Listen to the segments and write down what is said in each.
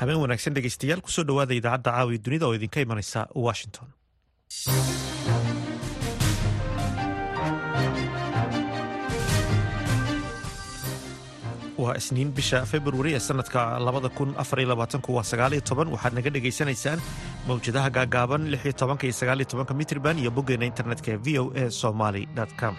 habeen wanaagsan dhegeystayaal ku soo dhowaada idaacadda caawiya dunida oo idinka imanaysa washington. Waa isniin bisha februari ee sanadka waxaad naga dhegaysanaysaan mawjadaha gaagaaban mitrban iyo boggeena internetka ee v o a somaly com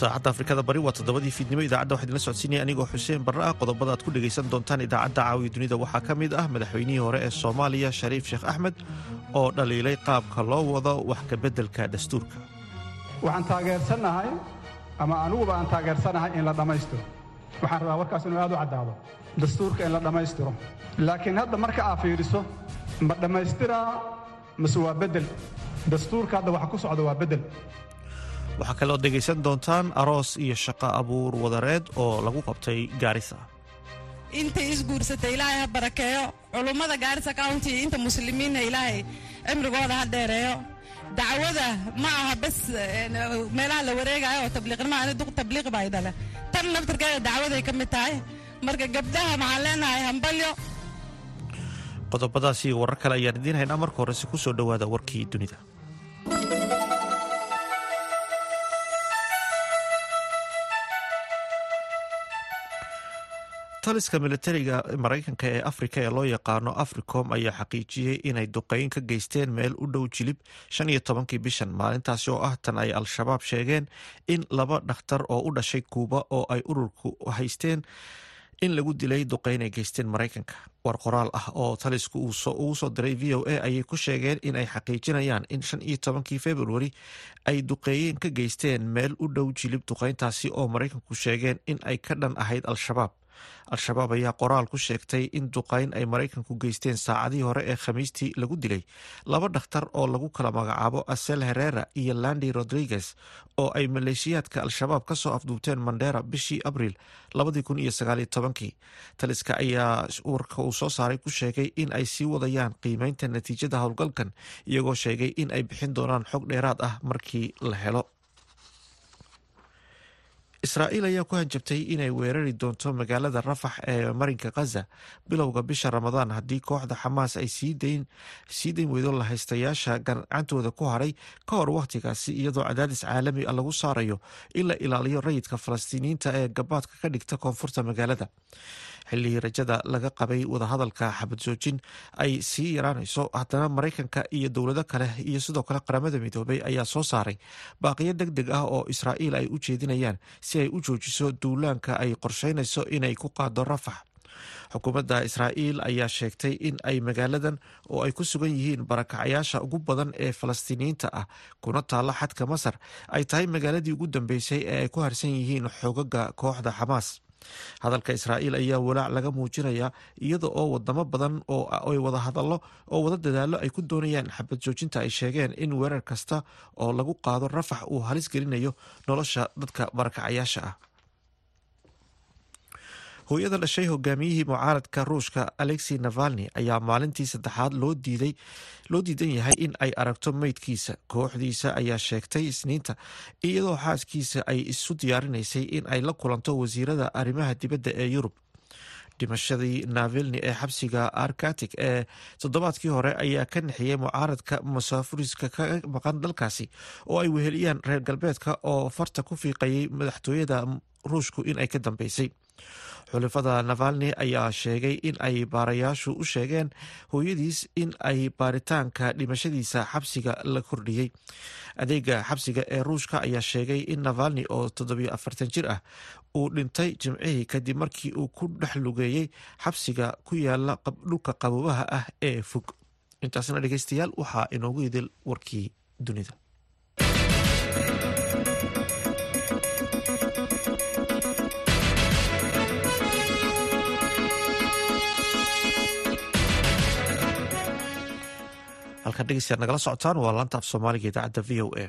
saacadda afrikada bari waa toddobadii fiidnimo idaacadda waxaa idinla socodsiinaya anigoo xuseen barre ah qodobada aad ku dhegaysan doontaan idaacadda caawiya dunida. Waxaa ka mid ah madaxweynihii hore ee soomaaliya shariif sheekh axmed oo dhaliilay qaabka loo wado wax kabeddelka dastuurka. Waxaan taageersannahay ama aniguba aan taageersanahay in la dhammaystiro. Waxaan rabaa warkaas inuu aad u caddaado dastuurka in la dhammaystiro. Laakiin hadda marka aa fiidhiso ma dhammaystiraa mase waa beddel. Dastuurka hadda waxa ku socda waa beddel waxaa kaleoo dhegaysan doontaan aroos iyo shaqo abuur wadareed oo lagu qabtay gaarisa intay isguursatay ilaahay ha barakeeyo. Culummada gaarisa county inta muslimiinna ilaahay cimrigooda ha dheereeyo. Dacwada ma aha bes meelaha la wareegayo oo tabliiqnima ani duq tabliiq baa idhale tan naftarkeeda dacwaday ka mid tahay. Marka gabdhaha maxaan leenahay hambalyo. Qodobadaasi warar kale ayaan idiin haynaa marka horese ku soo dhowaada warkii dunida taliska militariga maraykanka ee afrika ee loo yaqaano africom ayaa xaqiijiyey inay duqeyn ka geysteen meel u dhow jilib shan iyo tobankii bishan maalintaasi oo ah tan ay al-shabaab sheegeen in laba dhakhtar oo u dhashay kuuba oo ay ururku haysteen in lagu dilay duqeyn ay geysteen maraykanka. War qoraal ah oo talisku ugu soo diray v o a ayay ku sheegeen in ay xaqiijinayaan in shan iyo tobankii februari ay duqeeyeen ka geysteen meel u dhow jilib duqeyntaasi oo maraykanku sheegeen in ay ka dhan ahayd al-shabaab al-shabaab ayaa qoraal ku sheegtay in duqeyn ay maraykanku geysteen saacadihii hore ee khamiistii lagu dilay. Laba dhakhtar oo lagu kala magacaabo asel herera iyo landi rodriguez oo ay maleeshiyaadka al-shabaab ka soo afduubteen mandera bishii abriil taliska ayaa warka uu soo saaray ku sheegay in ay sii wadayaan qiimeynta natiijada howlgalkan iyagoo sheegay in ay bixin doonaan xog dheeraad ah markii la helo israa'iil ayaa ku hanjabtay inay weerari doonto magaalada rafax ee marinka khaza bilowga bisha ramadaan haddii kooxda xamaas ay sii dayn weydo lahaystayaasha gacantooda ku haray ka hor wakhtigaasi iyadoo cadaadis caalami a lagu saarayo in la ilaaliyo rayidka falastiiniyiinta ee gabaadka ka dhigta koonfurta magaalada xilligii rajada laga qabay wadahadalka xabad joojin ay sii yaraanayso. Haddana maraykanka iyo dowlado kale iyo sidoo kale qaramada midoobay ayaa soo saaray. Baaqiyo deg deg ah oo israa'iil ay u jeedinayaan si ay u joojiso duulaanka ay qorsheynayso inay ku qaado rafax. Xukuumadda israa'iil ayaa sheegtay in ay magaaladan oo ay ku sugan yihiin barakacayaasha ugu badan ee falastiiniyiinta ah kuna taalla xadka masar ay tahay magaaladii ugu dambeysay ee ay ku harsan yihiin xoogaga kooxda xamaas hadalka israa'iil ayaa walaac laga muujinayaa iyada oo wadamo badan ooay wada hadallo oo wada dadaallo ay ku doonayaan xabad joojinta ay sheegeen in weerar kasta oo lagu qaado rafax uu halis gelinayo nolosha dadka barakacayaasha ah hooyada dhashay hogaamiyihii mucaaradka ruushka alexi navalni ayaa maalintii saddexaad loo diidan yahay in ay aragto meydkiisa kooxdiisa ayaa sheegtay isniinta iyadoo xaaskiisa ay isu diyaarinaysay in ay la kulanto wasiirada arrimaha dibadda ee yurub. Dhimashadii navalni ee xabsiga arkatic ee toddobaadkii hore ayaa ka nixiyey mucaaradka musaafuriska ka maqan dalkaasi oo ay weheliyaan reer galbeedka oo farta ku fiiqayay madaxtooyada ruushku in ay ka dambeysay xulifada navalni ayaa sheegay in ay baarayaashu u sheegeen hooyadiis in ay baaritaanka dhimashadiisa xabsiga la kordhiyey adeega xabsiga ee ruushka ayaa sheegay in navalni oo toddobiyo afartan jir ah uu dhintay jimcihii kadib markii uu ku dhex lugeeyey xabsiga ku yaalla dhulka qaboobaha ah ee fog. Intaasna dhegeystayaal waxaa inoogu idil warkii dunida halkan dhegeystayaad nagala socotaan waa laanta af soomaaliga idaacadda v o a.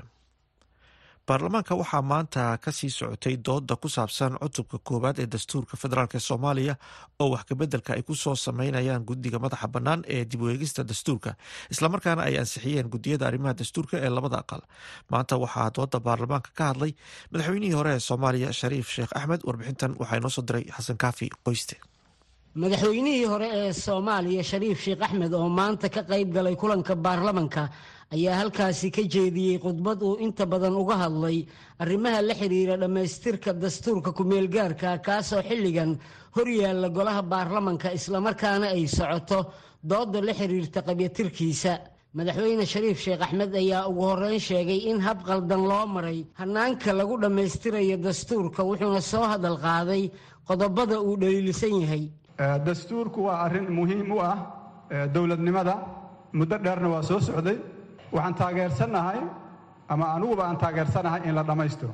Baarlamaanka waxaa maanta ka sii socotay dooda ku saabsan cutubka koowaad ee dastuurka federaalk soomaaliya oo wax kabeddelka ay ku soo sameynayaan guddiga madaxa bannaan ee dib u eegista dastuurka islamarkaana ay ansixiyeen guddiyada arrimaha dastuurka ee labada aqal. Maanta waxaa dooda baarlamaanka ka hadlay madaxweynihii hore ee soomaaliya shariif sheekh axmed warbixintan waxaa inoo soo diray xasan kaafi qoyste madaxweynihii hore ee soomaaliya shariif sheekh axmed oo maanta ka qayb galay kulanka baarlamanka ayaa halkaasi ka jeediyey khudbad uu inta badan uga hadlay arrimaha la xiriira dhammaystirka dastuurka ku-meelgaarka kaasoo xilligan horyaalla golaha baarlamanka islamarkaana ay socoto dooda la xiriirta qabyatirkiisa madaxweyne shariif sheekh axmed ayaa ugu horreyn sheegay in hab qaldan loo maray hannaanka lagu dhammaystirayo dastuurka wuxuuna soo hadal qaaday qodobada uu dhaliilsan yahay dastuurku waa arrin muhiim u ah dowladnimada. Muddo dheerna waa soo socday. Waxaan taageersannahay ama aniguba aan taageersanahay in la dhammaystiro.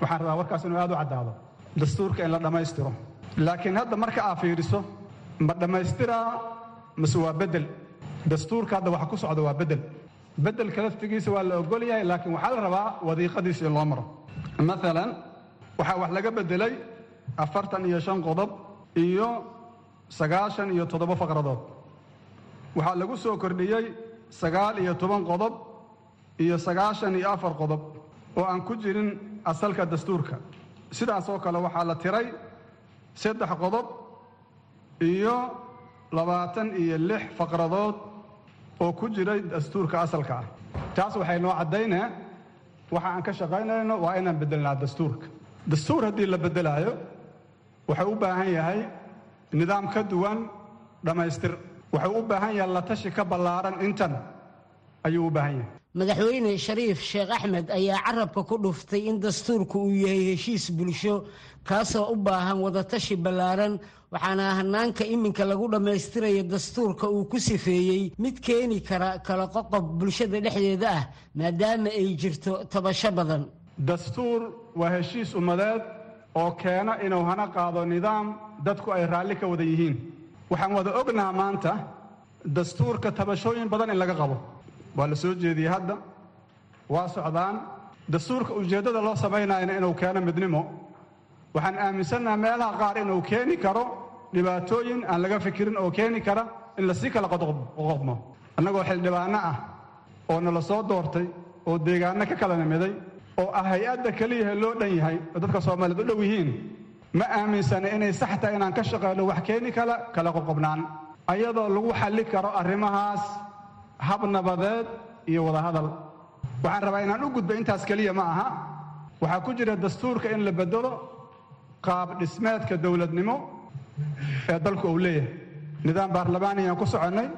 Waxaan rabaa warkaas inuu aad u caddaado. Dastuurka in la dhammaystiro. Laakiin hadda marka aa fiidhiso ma dhammaystiraa mase waa beddel dastuurka hadda waxa ku socda waa beddel beddelka laftigiisa waa la ogol yahay laakiin waxaa la rabaa wadiiqadiisa in loo maro. Maalan waxaa wax laga beddelay afartan iyo shan qodob iyo sagaashan iyo toddoba faqradood. Waxaa lagu soo kordhiyey sagaal iyo toban qodob iyo sagaashan iyo afar qodob oo aan ku jirin asalka dastuurka. Sidaasoo kale waxaa la tiray saddex qodob iyo labaatan iyo lix faqradood oo ku jiray dastuurka asalka ah. Taas waxay noo caddaynee waxa aan ka shaqaynayno waa inaan beddelnaa dastuurka. Dastuur haddii la beddelaayo wuxuu u baahan yahay nidaam ka duwan dhammaystir wuxuu u baahan yahay la tashi ka ballaaran intan. Ayuu u baahan yahay. Madaxweyne shariif sheekh axmed ayaa carabka ku dhuftay in dastuurku uu yahay heshiis bulsho kaasoo u baahan wadatashi ballaaran. Waxaana hanaanka iminka lagu dhammaystirayo dastuurka uu ku sifeeyey mid keeni kara kala qoqob bulshada dhexdeeda ah maadaama ay jirto tabasho badan. Dastuur waa heshiis ummadeed oo keena inuu hana qaado nidaam dadku ay raalli ka wada yihiin. Waxaan wada ognaha maanta dastuurka tabashooyin badan in laga qabo. Waa la soo jeediyey hadda waa socdaan. Dastuurka ujeeddada loo samaynayana inuu keeno midnimo. Waxaan aaminsannaha meelaha qaar inuu keeni karo dhibaatooyin aan laga fikirin oo keeni kara in la sii kala qoqobmo annagoo xildhibaanno ah oo nala soo doortay oo deegaanno ka kala nimiday oo ah hay'adda keliyahe loo dhan yahay oo dadka soomaaliyeed u dhow yihiin ma aaminsana inay sax tahay inaan ka shaqayno wax keeni kala kala qoqobnaan ayadoo lagu xalli karo arrimahaas hab nabadeed iyo wadahadal. Waxaan rabaa inaan u gudba intaas keliya ma aha. Waxaa ku jira dastuurka in la beddelo qaab dhismeedka dowladnimo ee dalku uu leeyahay. Nidaam baarlamaaniyaan ku soconnay.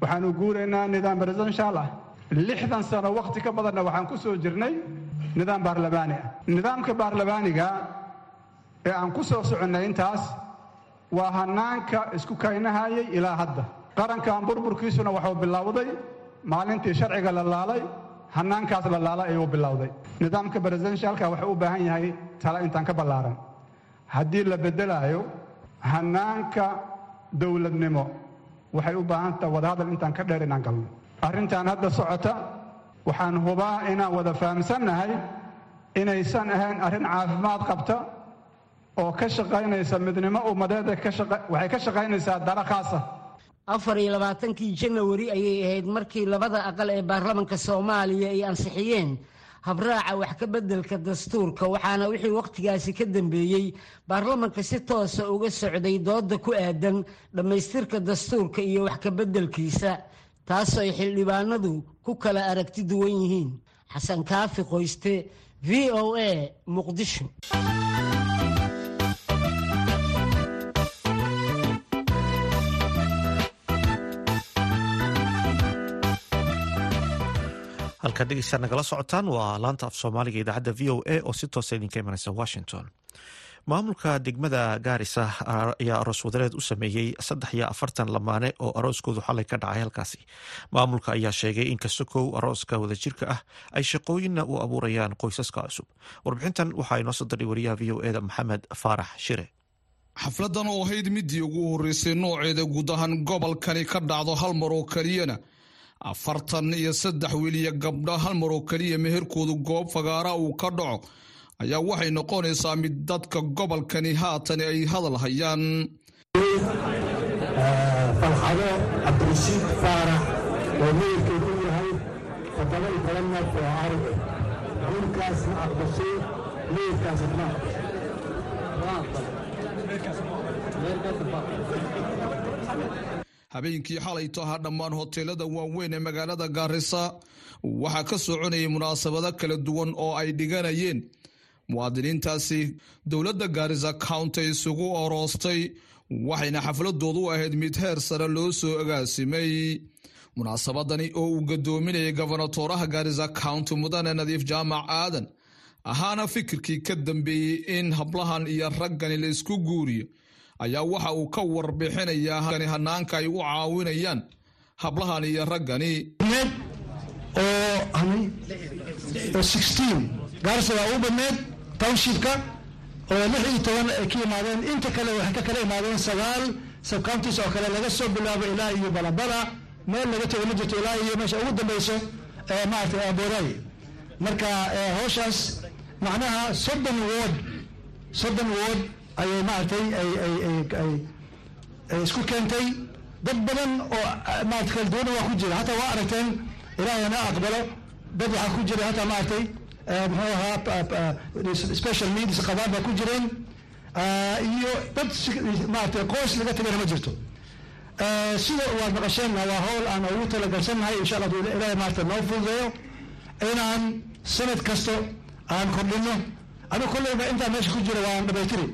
Waxaanu guuraynaa nidaam presidenshaal ah. Lixdan sano wakhti ka badanna waxaan ku soo jirnay nidaam baarlamaani ah. Nidaamka baarlamaaniga ee aan ku soo soconnay intaas waa hannaanka isku kaynahayay ilaa hadda. Qarankan burburkiisuna waxuu bilowday maalintii sharciga la laalay hannaankaas la laalay ayuu bilowday. Nidaamka presidenshalka wuxuu u baahan yahay tala intaan ka ballaaran. Haddii la beddelaayo hannaanka dowladnimo waxay u baahan taha wadahadal intaan ka dheer inaan galno. Arrintan hadda socota waxaan hubaa inaan wada fahamsannahay inaysan ahayn arrin caafimaad qabta oo ka shaqaynaysa midnimo ummadeed waxay ka shaqaynaysaa dara khaasa. Afar iyo labaatankii janawari ayay ahayd markii labada aqal ee baarlamanka soomaaliya ay ansixiyeen. Habraaca wax ka beddelka dastuurka waxaana wixii wakhtigaasi ka dambeeyey baarlamanka si toosa uga socday dooda ku aadan dhammaystirka dastuurka iyo wax ka beddelkiisa taasoo ay xildhibaanadu ku kala aragti duwan yihiin. Xasan kaafi qoyste v o a muqdisho halkaad dhegeystaad nagala socotaan waa laanta af soomaaliga idaacadda v o a oo si toosa idinka imanaysa washington. Maamulka degmada gaarisa ayaa aroos wadareed u sameeyey saddex iyo afartan lamaane oo arooskoodu xalay ka dhacay halkaasi. Maamulka ayaa sheegay in kasta kow arooska wadajirka ah ay shaqooyinna u abuurayaan qoysaska cusub. Warbixintan waxaa inoo soo diray wariyaha v o eda maxamed faarax shire. Xafladan oo ahayd midii ugu horreysay nooceeda guud ahaan gobolkani ka dhacdo hal mar oo keliyana afartan iyo saddex wiil iyo gabdho hal mar oo keliya meherkoodu goob fagaara uu ka dhaco ayaa waxay noqonaysaa mid dadka gobolkani haatan ay hadal hayaan. Falxado cabdirashiid faarax oo meherkeedu yahay toddoba iyo toban neef oo arag wiilkaas ma aqbashay meherkaas ma habeenkii xalayto ahaa dhammaan hoteelada waaweyn ee magaalada gaarisa waxaa ka soconayay munaasabado kala duwan oo ay dhiganayeen. Muwaadiniintaasi dowladda gaarisa county isugu oroostay waxayna xafladoodu ahayd mid heer sare loo soo agaasimay munaasabadani oo uu gadoominayay gobonatooraha gaarisa county mudane nadiif jaamac aadan ahaana fikirkii ka dambeeyey in hablahan iyo raggani la isku guuriyo ayaa waxa uu ka warbixinayaa hanaanka ay u caawinayaan hablahan iyo raggani. Gaarisa waa ugu badneed townshipka oo lix iyo toban ay ka yimaadeen. Inta kale waxay ka kala imaadeen sagaal subcounties oo kale laga soo bilaabo ilaa iyo balabala meel laga tego ma jirto ilaa iyo meesha. Ugu dambeyso maaragtay abooraaye marka howshaas macnaha soddon wood soddon wood ayay maaragtay ay isku keentay. Dad badan oo maarata kala duwana waa ku jira. Hataa waa aragteen ilaahayna aqbalo. Dad waxaa ku jira hataa maaragtay muxuu ahaa special needs qabaan baa ku jireen. Iyo dad maaragtay qoys laga tagana ma jirto. Sida waad maqasheenna waa howl aan ugu talagalsannahay insha allah ilaahay maarata noo fududeeyo. Inaan sanad kasto aan kordhino anigu kolleyba intaa meesha ku jira waan garan doona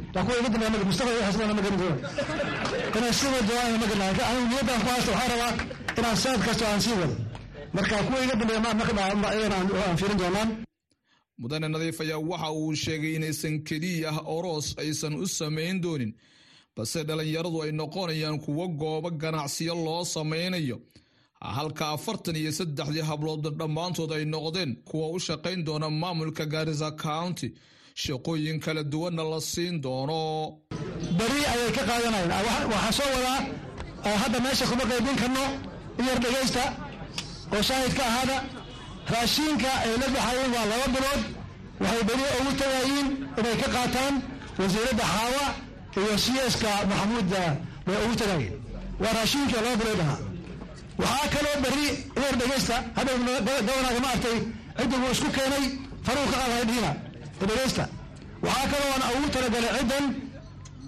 inaan sanad kasto aan sii wado marka kuwa iga dambeeya fiirin doonaan mudane nadiif ayaa waxa uu sheegay inaysan keliya oroos aysan u samayn doonin balse dhalinyaradu ay noqonayaan kuwo goobo ganacsiyo loo samaynayo halka afartan iyo saddexdii hablood dhammaantood ay noqdeen kuwa u shaqayn doona maamulka gaarisa county shaqooyin kala duwanna la siin doono. Beri ayay ka qaadanayaan waxaa soo wadaa hadda meesha kuma qaybin karno iyar dhegaysta oo shaahid ka ahaada raashiinka ay la baxayeen waa laba bilood waxay beri ugu tagayiin inay ka qaataan wasiiradda xaawa iyo cska maxamuud bay ugu tagayeen. Waa raashiinka laba bilood ahaa. Waxaa kaloo beri iyar dhegaysta hadda gobonaaga ma artay cidda wuu isku keenay faruu ka dhegaysta waxaa kaloo aan ugu talagalay ciddan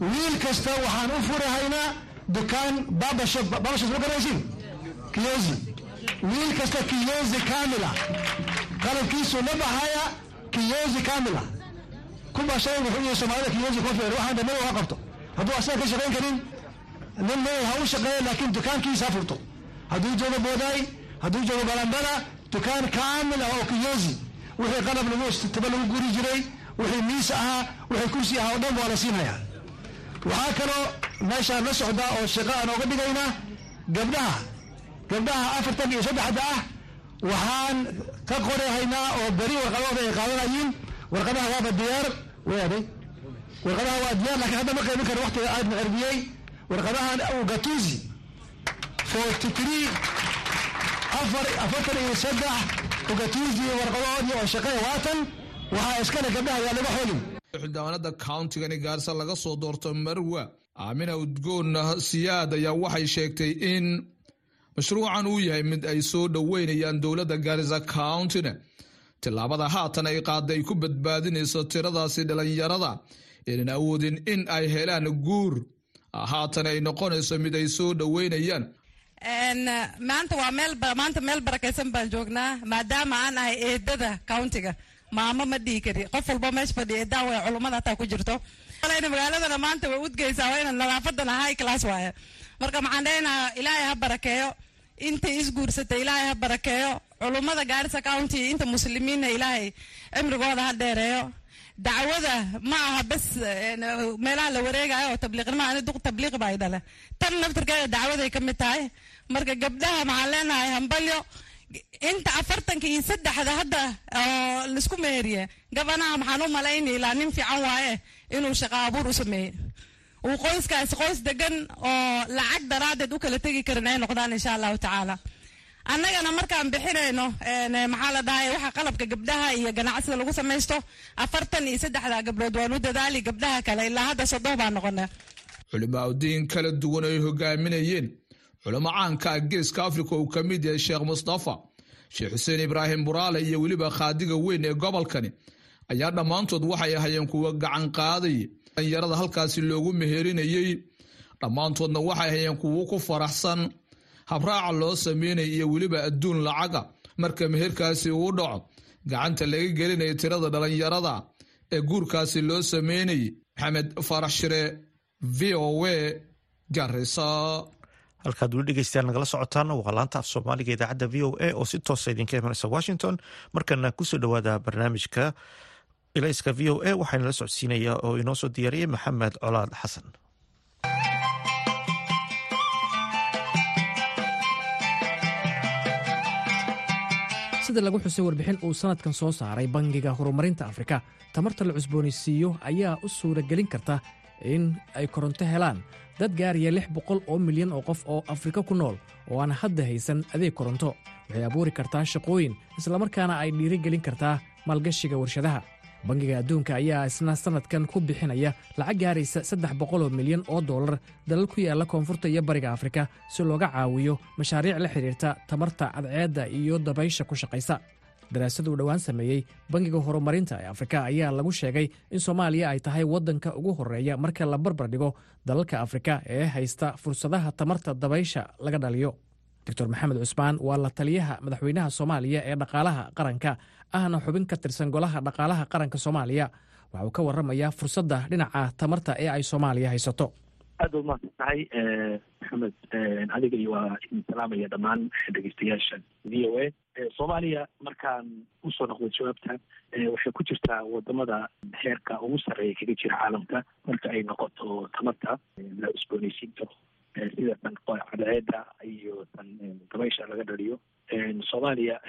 wiil kasta waxaan u furahaynaa dukaan babashop babashop ma garanaysin kiyozi. Wiil kasta kiyozi kamila qalabkiisu la baxaya kiyozi kamila kubashay wuxuu yihi soomaalida kiyozi kuma filan waxaan dhamada waa qabto. Hadduu asaga ka shaqayn karin nin meel ha u shaqeeya laakiin dukaankiisa ha furto. Hadduu joogo boodaay hadduu joogo balambala dukaan kaamil ah oo kiyozi wixii qalab lagu taba lagu guri jiray. Wixii miis ahaa wixii kursi ahaa oo dhan waa la siinhayaa waxaa kaloo meeshaan la socdaa oo shaqo aan ooga dhigaynaa gabdhaha gabdhaha afartan iyo saddexda ah waxaan ka qorahaynaa oo beri warqadahooda ay qaadanayiin warqadaha waaba diyaar. Weaday warqadaha waa diyaar lakiin hadda ma qaybin karo waqtiga aad na cerbiyey warqadahan ugatuzi forty three afar afartan iyo saddex ugatuzi warqadahoodii oo shaqeeya waatan waxaa iskale gabdhaha laga xoogin xildhibaanada countigani gaarisa laga soo doorto marwa aamina udgoon siyaad ayaa waxay sheegtay in mashruucan uu yahay mid ay soo dhoweynayaan dowladda gaarisa countina tillaabada haatan ay qaada ku badbaadinayso tiradaasi dhalinyarada inaan awoodin in ay helaan guur. Haatan ay noqonayso mid ay soo dhoweynayaan maanta waa meel maanta meel barakaysan baan joognaa maadaama aan ahay eedada countiga maamo ma dhihi kari. Qof walba meesha fadhiya eedaa way culummada hataa ku jirto. Magaaladana maanta way udgeysaa waa inaan nadaafadan high class waaye marka maxaan dhehnaha ilaahay ha barakeeyo. Intay isguursatay ilaahay ha barakeeyo. Culummada gaarisa county inta muslimiinna ilaahay cimrigooda ha dheereeyo dacwada ma aha bes meelaha la wareegayo oo tabliiqnima ani duq tabliiq baa idhale tan naftirkeeda dacwaday ka mid tahay marka gabdhaha maxaan leenahay hambalyo inta afartanka iyo saddexda hadda oo la isku meeriye gabanaha maxaan u malayni ilaa nin fiican waaye inuu shaqo abuur u sameeyey uu qoyskaasi qoys degan oo lacag daraaddeed u kala tegi karin ay noqdaan insha allahu tacaala annagana markaan bixinayno maxaa la dhahay waxa qalabka gabdhaha iyo ganacsiga lagu samaysto afartan iyo saddexda gabdhood waan u dadaali gabdhaha kale ilaa hadda soddon baa noqonay culimaauddiin kala duwan ay hogaaminayeen. Culamo caanka ah geeska afrika uu ka mid yahay sheekh mustafa sheekh xuseen ibraahim buraale iyo weliba khaadiga weyn ee gobolkani. Ayaa dhammaantood waxay ahayeen kuwa gacan qaaday dhalinyarada halkaasi loogu meherinayey dhammaantoodna waxay ahayeen kuwo ku faraxsan habraaca loo sameynaya iyo weliba adduun lacaga marka meherkaasi uu dhaco gacanta laga gelinaya tirada dhalinyarada ee guurkaasi loo sameynayay maxamed farax shire v o w garisa halkaad weli dhegeystayaal nagala socotaan waa laanta af soomaaliga idaacadda v o a oo si toosa idinka imanaysa washington markana ku soo dhowaada barnaamijka ilayska v o a waxaana la socodsiinaya oo inoo soo diyaariyey maxamed colaad xasan sida lagu xusay warbixin uu sanadkan soo saaray bangiga horumarinta afrika. Tamarta la cusboonaysiiyo ayaa u suuragelin karta in ay koronto helaan. Dad gaaraya lix boqol oo milyan oo qof oo afrika ku nool oo aan hadda haysan adeeg koronto. Waxay abuuri kartaa shaqooyin islamarkaana ay dhiirigelin kartaa maalgashiga warshadaha bangiga adduunka ayaa isna sannadkan ku bixinaya lacag gaaraysa saddex boqoloo milyan oo dollar dalal ku yaalla koonfurta iyo bariga afrika si looga caawiyo mashaariic la xidhiirta tamarta cadceedda iyo dabaysha ku shaqaysa. Daraasad uu dhowaan sameeyey bangiga horumarinta ee afrika ayaa lagu sheegay in soomaaliya ay tahay waddanka ugu horreeya marka la barbar dhigo dalalka afrika ee haysta fursadaha tamarta dabaysha laga dhaliyo doctor maxamed cusmaan waa la taliyaha madaxweynaha soomaaliya ee dhaqaalaha qaranka ahna xubin ka tirsan golaha dhaqaalaha qaranka soomaaliya. Waxa uu ka warramayaa fursadda dhinaca tamarta ee ay soomaaliya haysato. Aad ba umahadsan tahay maxamed adiga iyo waa idin salaamaya dhammaan dhegeystayaasha v o a. Soomaaliya markaan u soo noqday jawaabta waxay ku jirtaa waddamada heerka ugu sarreeya kaga jira caalamka marka ay noqoto tamarta la cusboonaysiin karo sida tan cadceeda iyo tan dabaysha laga dhaliyo. Soomaaliya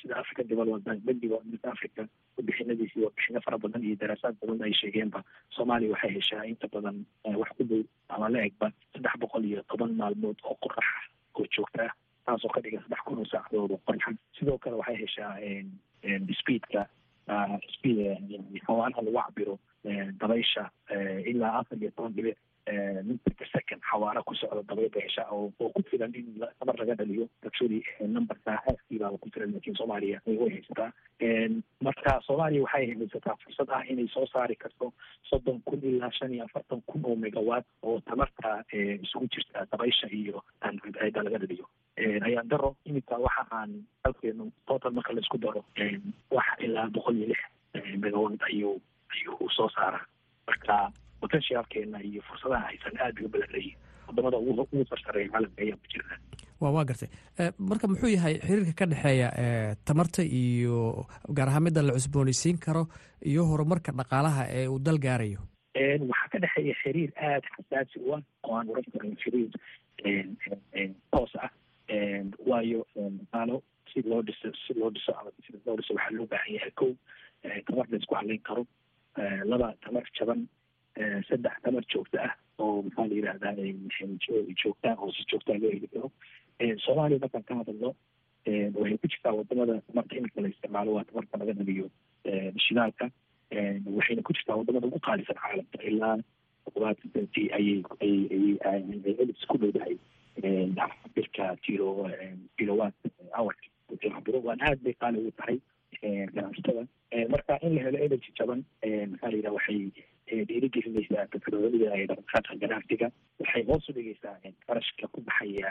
sida african development bank bangiga africa warbixinadiisi warbixino fara badan iyo daraasaad badan ay sheegeenba soomaaliya waxay heshaa inta badan wax ku dhow ama la egba saddex boqol iyo toban maalmood oo qoraxa oo joogta ah taasoo ka dhigan saddex kun oo saacadood oo qoraxa sidoo kale waxay heshaa speedka speed xawaanaha lagu cabiro dabaysha ilaa afar iyo toban dhibic per second xawaara ku socda dabayba hesha oo ku filan in tamar laga dhaliyo. Actually numberka haaskiibaaba ku filan laakiin soomaaliya way haysataa. Marka soomaaliya waxay haysataa fursad ah inay soo saari karto soddon kun ilaa shan iyo afartan kun oo megawatt oo tamarta isugu jirta dabaysha iyo cadceeda laga dhaliyo. Ayaan daro iminka waxa aan dalkeenu total marka la isku daro wax ilaa boqol iyo lix megawatt ayuu ayuu soo saaraa. Marka potentialkeena iyo fursadaha haysan aada uga badan leeyihiin waddamada ugu sarsareeya caalamka ayaa ku jirta wa waa gartay. Marka muxuu yahay xiriirka ka dhexeeya tamarta iyo gaar ahaan midda la cusboonaysiin karo iyo horumarka dhaqaalaha ee uu dal gaarayo? Waxaa ka dhexeeya xiriir aada xasaasi u ah oo aan oran karin xiriir toos ah. Waayo dhaqaalo si loo dhiso si loo dhiso ama si loo dhiso waxaa loo baahan yahay kow tamar la isku haleyn karo. Laba tamar jaban saddex tamar joogto ah oo maxaa la yidhahdaa joogtaa oo si joogtaa loo heli karo soomaaliya markaan ka hadalno waxay ku jirtaa waddamada tamarta iminka la isticmaalo waa tamarta laga dhaliyo shidaalka waxayna ku jirtaa waddamada ugu qaalisan caalamka ilaa todobaatan senty ayay ayay elis ku dhowdahay birka kilo kilowatt hourka cabiro waan aad bay qaali ugu tahay ganacsatada marka in la helo energy jaban maxaa la yidhaha waxay dhiirigelinaysaa teknolojiyada ee dhaqdhaqaaqa ganacsiga waxay hoos u dhigaysaa qarashka ku baxaya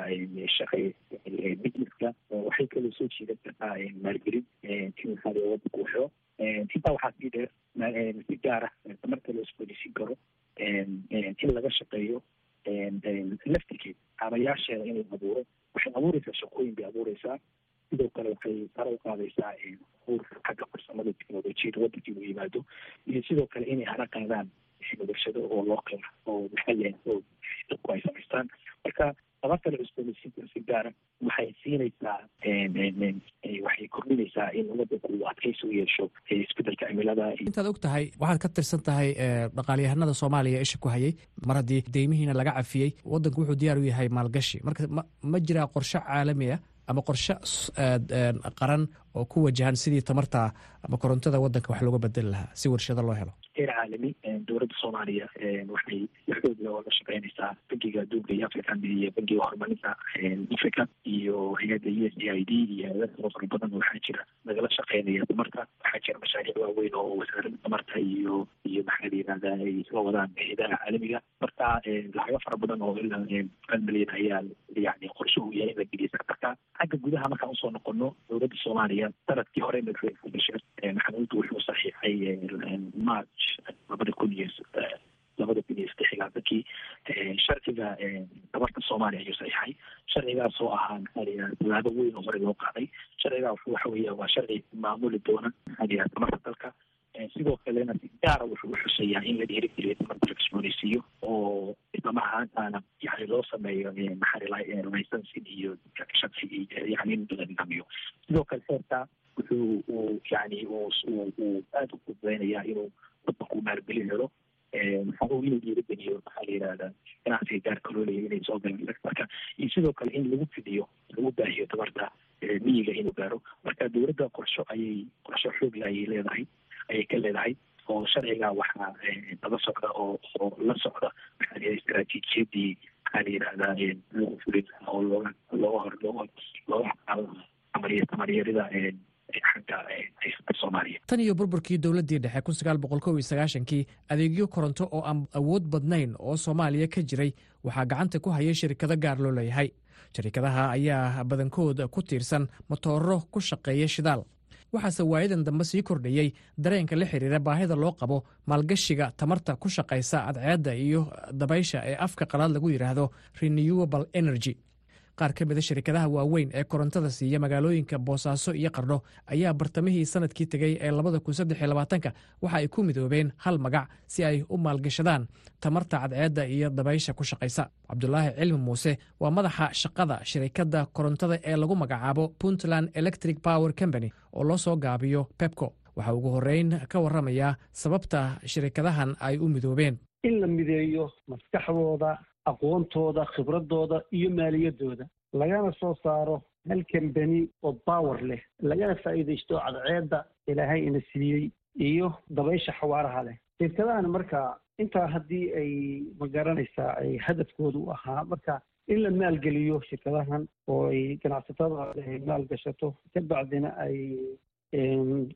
businesska waxay kaloo soo jiidan kartaa maalgelin in maxaa la wadanku waxo intaa waxaa sii dheer si gaar ah tamarta loo isboodisiin karo in laga shaqeeyo laftigeed aabayaasheeda in la abuuro waxay abuureysaa shaqooyin bay abuureysaa sidoo kale waxay sare u qaadaysaa uur xagga farsamada teknolojiyada wadankii uu yimaado iyo sidoo kale inay hana qaadaan warshado oo local oo maxalli ah oo dadku ay samaystaan marka tabarta la cusboonaysiinta si gaara waxay siinaysaa waxay kordhinaysaa in wadanku uu adkaysi u yeesho isbeddelka cimilada intaad og tahay waxaad ka tirsan tahay dhaqaalyahanada soomaaliya isha ku hayay mar haddii deymihiina laga cafiyey wadanku wuxuu diyaar u yahay maalgashi. Marka ma ma jiraa qorshe caalami ah ama qorshe qaran oo ku wajahan sidii tamarta ama korontada wadanka wax looga bedeli lahaa si warshado loo helo heer caalami dowladda soomaaliya waxay xoogla oo la shaqeynaysaa bangiga adduunka iyo african iyo bangiga horumarinta africa iyo hay'adda u s a i d iyo hay'ada kalo fara badan waxaa jira nagala shaqeynaya tamarta waxaa jira mashaariic waaweyn oo wasaaradda tamarta iyo iyo maxaa la yihahda ay soo wadaan hay'adaha caalamiga marka lacago fara badan oo ilaa hal milyan ayaa yani qorshe uu yahay la geliya marka xagga gudaha markaan u soo noqono dowladda soomaaliya sannadkii hore madaxweyne bashir maxamuud wuxuu saxiixay march labada kun iyo labada kun iyo saddex iyo labaatankii sharciga tabarta soomaaliya ayuu saxiixay sharcigaas oo ahaa maxaa la yihahda tallaabo weyn oo hore loo qaaday sharcigaa waxa weeya waa sharci maamuli doona maxaa la yihahda tamarta dalka sidoo kalena si gaara wuxuu uxuseeyaa in la dhiirigeliyo tamarta la cusbooneysiiyo oo islama ahaantaana yani loo sameeyo maxaa licensing iyo sharci yani in la nidaamiyo sidoo kale heerka wuxuu uu yani aada u fududeynayaa inuu wadanku maalgelin helo maxaa inuu dhiirigeliyo maxaa la yihahda ganacsiga gaarka loo leeyahy inay soo galaan marka iyo sidoo kale in lagu fidiyo lagu baahiyo tamarta miyiga inuu gaaro marka dowladda qorsho ayay qorsho xoogla ayay leedahay ayay ka leedahay oo sharciga waxaa daba socda oo oo la socda maxaa la istaraatiijiyadii maxaa la yidhahdaa lagu fulin oo looga looga hor looga looga soomaaliya tan iyo burburkii dowladdii dhexe kun sagaal boqol kow iyo sagaashankii adeegyo koronto oo aan awood badnayn oo soomaaliya ka jiray waxaa gacanta ku hayay shirkado gaar loo leeyahay. Shirkadaha ayaa badankooda ku tiirsan motooro ku shaqeeya shidaal. Waxaase waayadan dambe sii kordhayey dareenka la xiriira baahida loo qabo maalgashiga tamarta ku shaqaysa cadceedda iyo dabaysha ee afka qalaad lagu yidhaahdo renewable energy qaar ka mida shirkadaha waaweyn ee korontada siiya magaalooyinka boosaaso iyo qardho ayaa bartamihii sannadkii tegey ee waxa ay ku midoobeen hal magac si ay u maalgashadaan tamarta cadceedda iyo dabaysha ku shaqaysa. Cabdulaahi cilmi muuse waa madaxa shaqada shirikadda korontada ee lagu magacaabo puntland electric power company oo loo soo gaabiyo pepco. Waxaa ugu horreyn ka warramayaa sababta shirikadahan ay u midoobeen. In la mideeyo maskaxdooda aqoontooda khibradooda iyo maaliyadooda lagana soo saaro hal kambani oo power leh. Lagana faa'iidaysto cadceedda ilaahay ina siiyey iyo dabaysha xawaaraha leh. Shirkadahan marka intaa haddii ay ma garanaysaa ay hadafkooda ahaa marka in la maalgeliyo shirkadahan oo ay ganacsatada ay maalgashato ka bacdina ay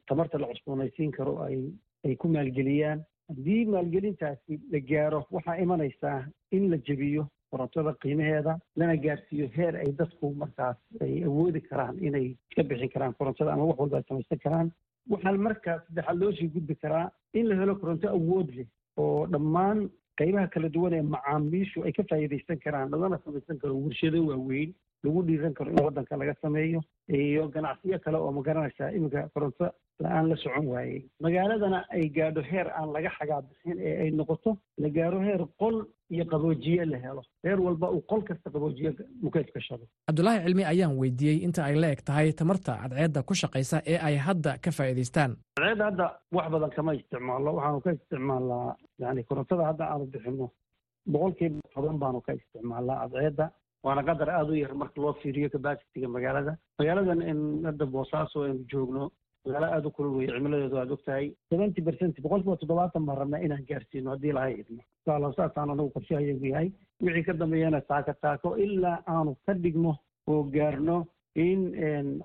tamarta la cusboonaysiin karo ay ay ku maalgeliyaan haddii maalgelintaasi la gaaro waxaa imanaysaa in la jebiyo korontada qiimaheeda lana gaarsiiyo heer ay dadku markaas ay awoodi karaan inay ka bixin karaan korontada ama wax walba ay samaysan karaan. Waxaa markaa saddexaad loo sii gudbi karaa in la helo koronto awood leh oo dhammaan qaybaha kala duwan ee macaamiishu ay ka faa'iidaysan karaan lagana samaysan karo warshado waaweyn lagu dhiiran karo in waddanka laga sameeyo iyo ganacsiyo kale oo ma garanaysaa iminka koronto la'aan la socon waayey. Magaaladana ay gaadho heer aan laga xagaabixin ee ay noqoto la gaaro heer qol iyo qaboojiye la helo. Heer walba uu qol kasta qaboojiye mukeef gashado cabdulaahi cilmi ayaan weydiiyey inta ay la eg tahay tamarta cadceedda ku shaqaysa ee ay hadda ka faa'iidaystaan. Cadceedda hadda wax badan kama isticmaalno waxaanu ka isticmaalnaa yani korontada hadda aanu bixino boqolkiiba toban baanu ka isticmaalnaa cadceedda waana qadar aada u yar marka loo fiiriyo capacitiga magaalada. Magaaladan in hadda boosaaso aynu joogno magaalo aada u kulul weye cimiladeedu aad ogtahay. seventy percent boqolkiiba toddobaatan baan rabnaa inaan gaarsiino haddii lahay idmo inshaalla saasaan anagu qorshahayagu yahay. Wixii ka dambeeyana taako taako ilaa aanu ka dhigno oo gaarno in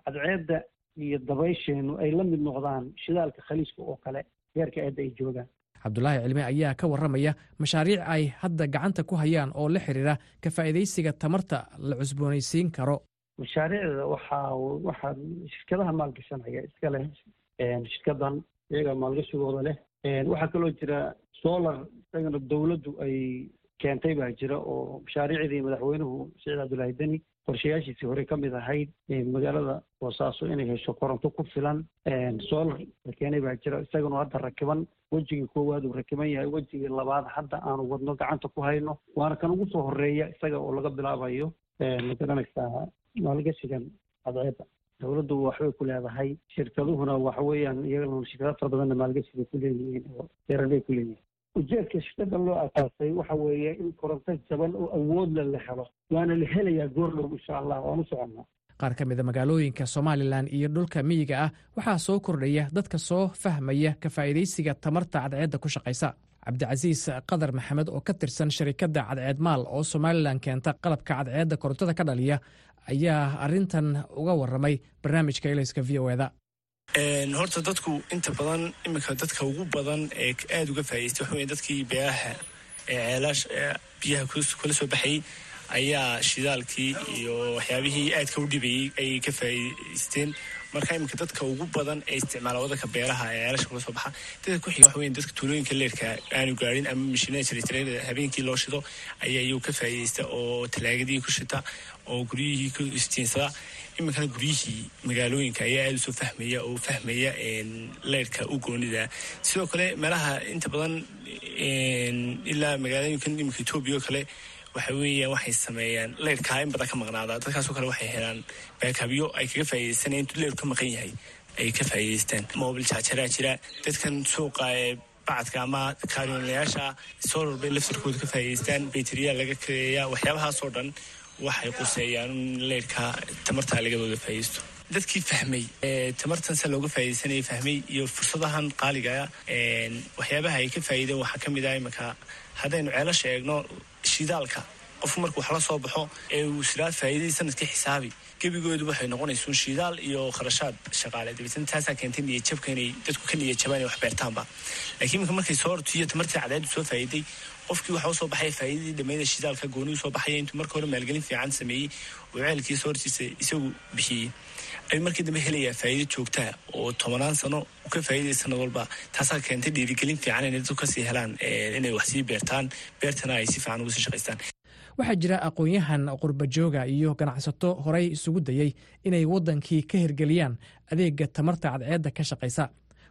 cadceedda iyo dabaysheenu ay la mid noqdaan shidaalka khaliiska oo kale heerka eedda ay joogaan cabdulaahi cilmi ayaa ka warramaya mashaariic ay hadda gacanta ku hayaan oo la xiriira ka faa'iidaysiga tamarta la cusboonaysiin karo. Mashaariicda waxaa waxaa shirkadaha maalgashanaya iska leh shirkadan iyaga maalgashigooda leh. Waxaa kaloo jira solar isagana dowladdu ay keentay baa jira oo mashaariicdii madaxweynuhu saciid cabdullaahi deni qorshayaashiisii hore ka mid ahayd magaalada boosaaso inay hesho koronto ku filan solar la keenay baa jira. Isagana hadda rakiban wejigii koowaad uu rakiban yahay wejigii labaad hadda aanu wadno gacanta ku hayno. Waana kan ugu soo horreeya isaga oo laga bilaabayo ma garanaysaa maalgashigan cadceedda. Dowladdu waxbay ku leedahay shirkaduhuna waxa weeyaan iyagana shirkado fara badanna maalgashiga ku leeyihiin oo beeraley ku leeyihiin ujeedka shirkada loo asaasay waxa weeye in koronto jaban oo awoodla la helo waana la helayaa goordhow insha allah waan u soconnaa qaar ka mida magaalooyinka somalilan iyo dhulka miyiga ah waxaa soo kordhaya dadka soo fahmaya ka faa'iidaysiga tamarta cadceedda ku shaqaysa. Cabdicasiis qadar maxamed oo ka tirsan sharikadda cadceed maal oo somalilan keenta qalabka cadceedda korontada ka dhaliya ayaa arintan uga waramay barnaamijka elayska v o eda horta dadku inta badan iminka dadka ugu badan ee aada uga faa'idaystay waxa weye dadkii beeraha ee ceelaash biyaha kula soo baxayay ayaa shidaalkii iyo waxyaabihii aadka u dhibayey ayay ka faa'idaysteen marka iminka dadka ugu badan ee isticmaala wadanka beeraha ee ceelasha kula soo baxa dadka ku xiga waxa dadka tuulooyinka leerka aanu gaadhin ama mashiinada habeenkii loo shido ayaa iyagu ka faa'iidaysta oo talaagadii ku shita oo guryihii ku istiinsada iminkana guryihii magaalooyinka ayaa aada u soo fahmaya oo fahmaya leyrka u goonida. Sidoo kale meelaha inta badan ilaa magaalooyinkan iminka etoobiya oo kale waxa weeyaan waxay sameeyaan leyrkaa in badan ka maqnaada. Dadkaasoo kale waxay helaan baakabyo ay kaga faa'iidaysanaya intuu leyrku maqan yahay ay ka faa'iidaystaan. Mobil jaajaraa jira dadkan suuqa bacadka ama kaaryoonlayaasha solar bay laftarkooda ka faa'iidaystaan. Bayteriyaa laga kareeyaa waxyaabahaasoo dhan waxay quseeyaan in leyrka tamartaa lagadooda faa'iidaysto. Dadkii fahmay tamartan se looga faa'iidaysanaya fahmay iyo fursadahan qaaligaa waxyaabaha ay ka faa'iideen waxaa ka mid ah iminka haddaynu ceelasha eegno shidaalka. Qofku markuu wax soo baxo ee uu siraa faa'iidadii sannadkii xisaabi. Gebigoodu waxay noqonaysuun shidaal iyo kharashaad shaqaale. Dabeetna taasaa keentay niyadjabka inay dadku ka niyadjabaan inay wax beertaanba. Laakiin iminka markay soo hortiyo tamartii cadceedu soo faa'iiday qofkii waxa u soo baxaya faa'iidadii dhammeeda shidaalka gooni u soo baxaya intuu marka hore maalgelin fiican sameeyey oo ceelkii soo hortiisa isagu bixiyey. Ayuu markii dambe helayaa faa'iido joogtaa oo tobanaan sano ka faa'iidaya sanad walba taasaa keentay dhiirigelin fiican inay dadku ka sii helaan inay wax sii beertaan beertana ay si fiican sii shaqaystaan waxaa jira aqoon-yahan qurbajooga iyo ganacsato horey isugu dayey inay waddankii ka hirgeliyaan adeega tamarta cadceedda ka shaqaysa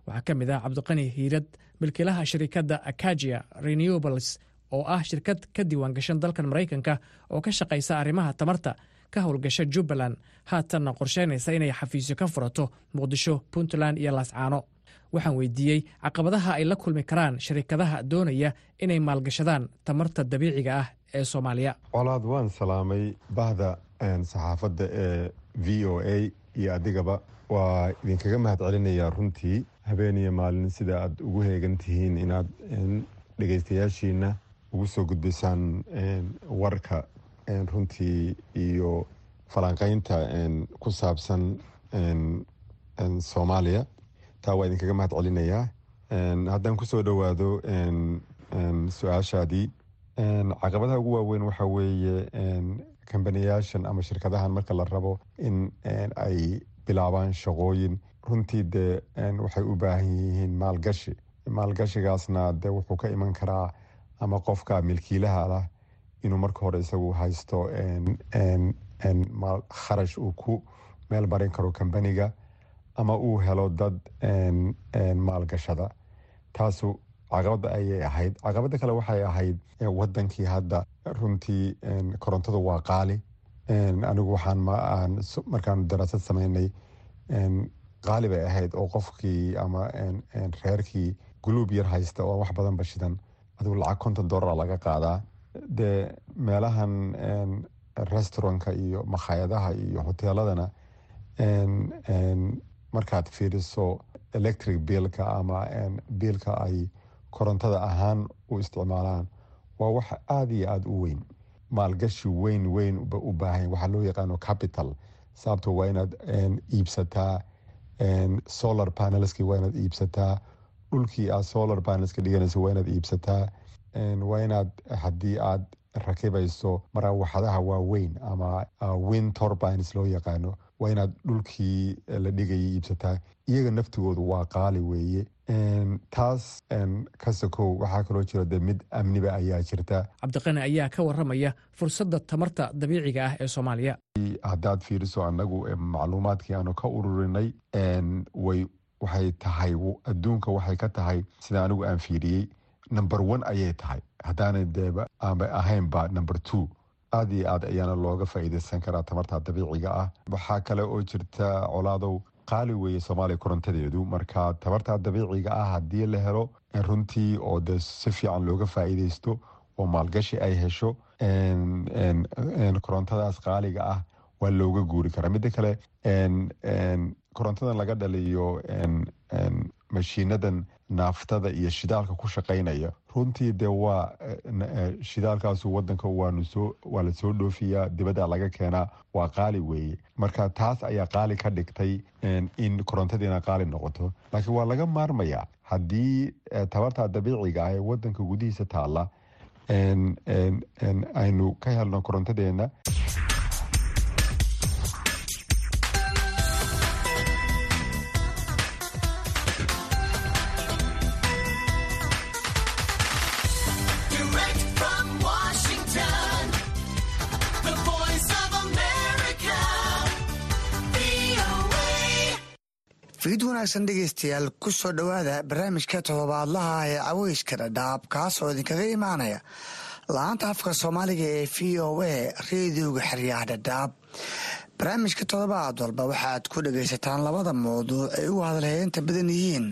waxaa ka mid ah cabdiqani hiirad milkiilaha shirikadda akagia renewables oo ah shirkad ka diiwaan gashan dalkan maraykanka oo ka shaqaysa arrimaha tamarta ka howlgasha jubbaland. Haatanna qorsheynaysa inay xafiisyo ka furato muqdisho puntland iyo laascaano waxaan weydiiyey caqabadaha ay la kulmi karaan shirikadaha doonaya inay maalgashadaan tamarta dabiiciga ah ee soomaaliya. Colaad waan salaamay bahda saxaafadda ee v o a iyo adigaba. Waa idinkaga mahad celinayaa runtii habeen iyo maalin sida aad ugu heegan tihiin inaad dhegeystayaashiina ugu soo gudbisaan warka runtii iyo falanqeynta ku saabsan soomaaliya. Taa waa idinkaga mahad celinayaa haddaan ku soo dhowaado su'aashaadii caqabadaha ugu waaweyn waxaa weeye kambaniyaashan ama shirkadahan marka la rabo in ay bilaabaan shaqooyin. Runtii dee waxay u baahan yihiin maalgashi. Maalgashigaasna de wuxuu ka iman karaa ama qofka milkiilaha lah inuu marka hore isagu haysto kharash uu ku meel marin karo kambaniga ama uu helo dad maalgashada. Taasu caqabada ayay ahayd. Caqabada kale waxay ahayd wadankii hadda runtii korontadu waa qaali. Anigu waxaan markaan daraasad sameynay qaali bay ahayd oo qofkii ama reerkii guluub yar haysta oo wax badan bashidan adigu lacag konton dollara laga qaadaa dee meelahan restaurantka iyo makhaayadaha iyo hoteeladana markaad fiiriso electric biilka ama biilka ay korontada ahaan u isticmaalaan waa wax aada iyo aada u weyn maalgashi weyn weyn u baahan waxaa loo yaqaano capital. sababto waa inaad iibsataa solar panelski waa inaad iibsataa dhulkii aad solar panelska dhiganayso waa inaad iibsataa waa inaad haddii aad rakibayso maraawaxadaha waaweyn ama wind turbines loo yaqaano waa inaad dhulkii la dhigayay iibsataa. Iyaga naftigoodu waa qaali weeye. Taas ka sokow waxaa kaloo jira de mid amniba ayaa jirta. Cabdiqani ayaa ka waramaya fursadda tamarta dabiiciga ah ee soomaaliya. Haddaad fiiriso annagu macluumaadkii aanu ka ururinay way waxay tahay adduunka waxay ka tahay sida anigu aan fiiriyey number one ayay tahay. Haddaanay deeba aanbay ahaynba number two. Aada iyo aad ayaana looga faa'iidaysan karaa tamarta dabiiciga ah. Waxaa kale oo jirta colaadow qaali weeye soomaaliya korontadeedu. Marka tamarta dabiiciga ah haddii la helo runtii oo de si fiican looga faa'iidaysto oo maalgashi ay hesho korontadaas qaaliga ah waa looga guuri karaa. Midda kale korontadan laga dhaliyo mashiinadan naaftada iyo shidaalka ku shaqaynaya. Runtii dee waa shidaalkaasu wadanka waa la soo dhoofiyaa dibadda laga keenaa waa qaali weeye. Marka taas ayaa qaali ka dhigtay in korontadiina qaali noqoto. Laakiin waa laga maarmayaa haddii tabarta dabiiciga ah ee wadanka gudihiisa taalla aynu ka helno korontadeena wanaagsan dhegeystayaal ku soo dhowaada barnaamijka todobaadlaha ee caweyska dhadhaab kaas oo idinkaga imaanaya la'aanta afka soomaaliga ee v o a reediyoga xeryaha dhadhaab. Barnaamijka todobaad walba waxaad ku dhagaysataan labada mawduuc ay ugu hadalheynta badan yihiin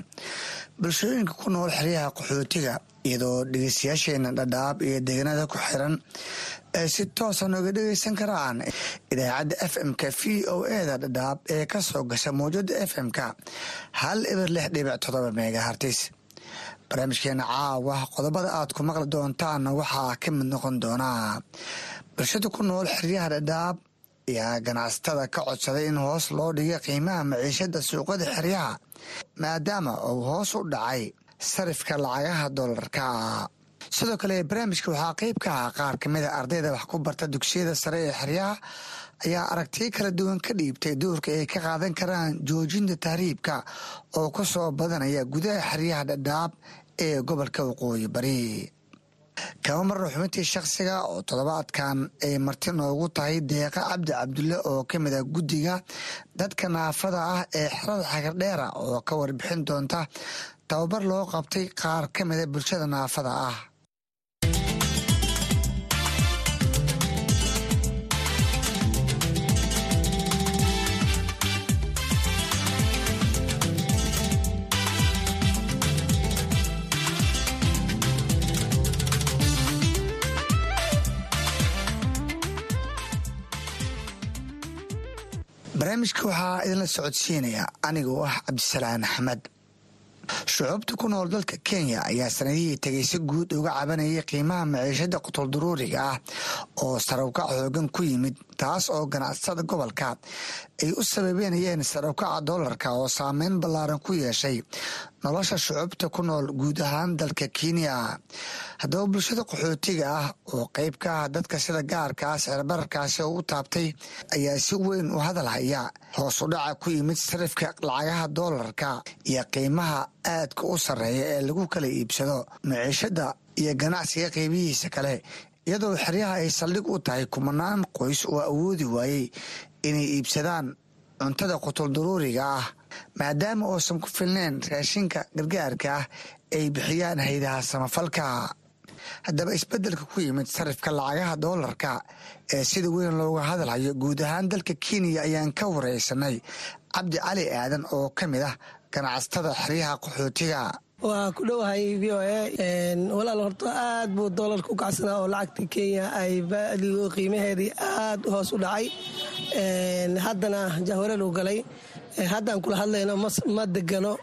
bulshooyinka ku nool xeryaha qaxootiga iyadoo dhegeystayaasheena dhadhaab iyo deegaanada ku xiran ay si toosa nooga dhegeysan karaan idaacadda f m-ka v o eda dhadhaab ee ka soo gasha mawjada f m-ka hal eber lix dhibic todoba megahartis barnaamijkeena caawa qodobada aad ku maqli doontaanna waxaa ka mid noqon doonaa. Bulshada ku nool xeryaha dhadhaab ayaa ganacsatada ka codsaday in hoos loo dhiga qiimaha maciishada suuqada xeryaha maadaama uu hoos u dhacay sarifka lacagaha dolarka sidoo kale barnaamijka waxaa qeyb ka ah qaar kamida ardayda wax ku barta dugsiyada sare ee xeryaha ayaa aragtiyo kala duwan ka dhiibtay doorka ay ka qaadan karaan joojinta tahriibka oo ku soo badanaya gudaha xeryaha dhadhaab ee gobolka waqooyi bari. Kama marna xubintii shakhsiga oo toddobaadkan ay marti noogu tahay deeqa cabdi cabdulle oo ka mid a guddiga dadka naafada ah ee xerada xagardheera oo ka warbixin doonta tababar loo qabtay qaar ka mida bulshada naafada ah barnaamijka waxaa idinla socodsiinaya anigoo ah cabdisalaan axmed. Shucuubta ku nool dalka kenya ayaa sanadihii tegay si guud uga cabanayay qiimaha maciishada qutulduruuriga ah oo sarawkac xoogan ku yimid taas oo ganacsatada gobolka ay u sababeynayeen sarawkaca doolarka oo saameyn ballaaran ku yeeshay nolosha shucuubta ku nool guud ahaan dalka kenya. Haddaba bulshada qaxootiga ah oo qeyb ka ah dadka sida gaarka ah sicirbararkaasi oo u taabtay ayaa si weyn u hadal haya hoos u dhaca ku yimid sarifka lacagaha doolarka iyo qiimaha aadka u sarreeya ee lagu kala iibsado maciishada iyo ganacsiga qeybihiisa kale iyadoo xeryaha ay saldhig u tahay kumanaan qoys oo awoodi waayey inay iibsadaan cuntada qutulduruuriga ah maadaama uusan ku filneyn raashinka gargaarka ah ay bixiyaan haydaha samafalka. Haddaba isbeddelka ku yimid sarifka lacagaha doolarka ee sida weyn looga hadalhayo guud ahaan dalka kenya ayaan ka wareysanay cabdi cali aadan oo ka mid ah ganacsatada xeryaha qaxootiga. Waa ku dhowahay v o a walaal horto aad buu doolarka u kacsanaa oo lacagta kenya ay baadigo qiimaheedii aad hoos u dhacay. Haddana jahwareer uu galay haddaan kula hadlayno ma degano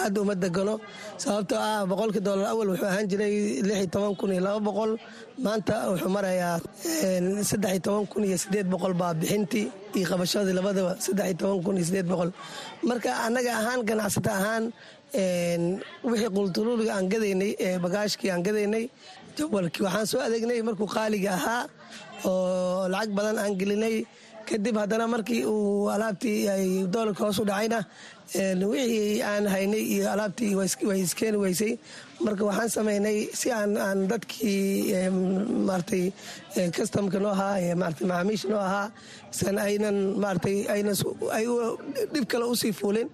aad uma degano sababtoo ah boqolkii doolar awal wuxuu ahaan jiray lixi toban kun iyo laba boqol. Maanta wuxuu marayaa saddex toban kun iyo sideed boqol baa iyo qabashadii labadaba saddex toban kun iyo sideed boqol. Marka annaga ahaan ganacsata ahaan wixii qultuluuliga aan gadaynay ee bagaashkii aan gadaynay jawalkii waxaan soo adeegnay markuu qaaliga ahaa oo lacag badan aan gelinay kadib haddana markii uu alaabtii ay doolarka hoos u dhacayna wixii aan haynay iyo alaabtii way iskeeni weysay. Marka waxaan samaynay si aan dadkii maratay customka noo ahaa marata macaamiisha noo ahaa san aynan maratay aynan ay dhib kale u sii fuulin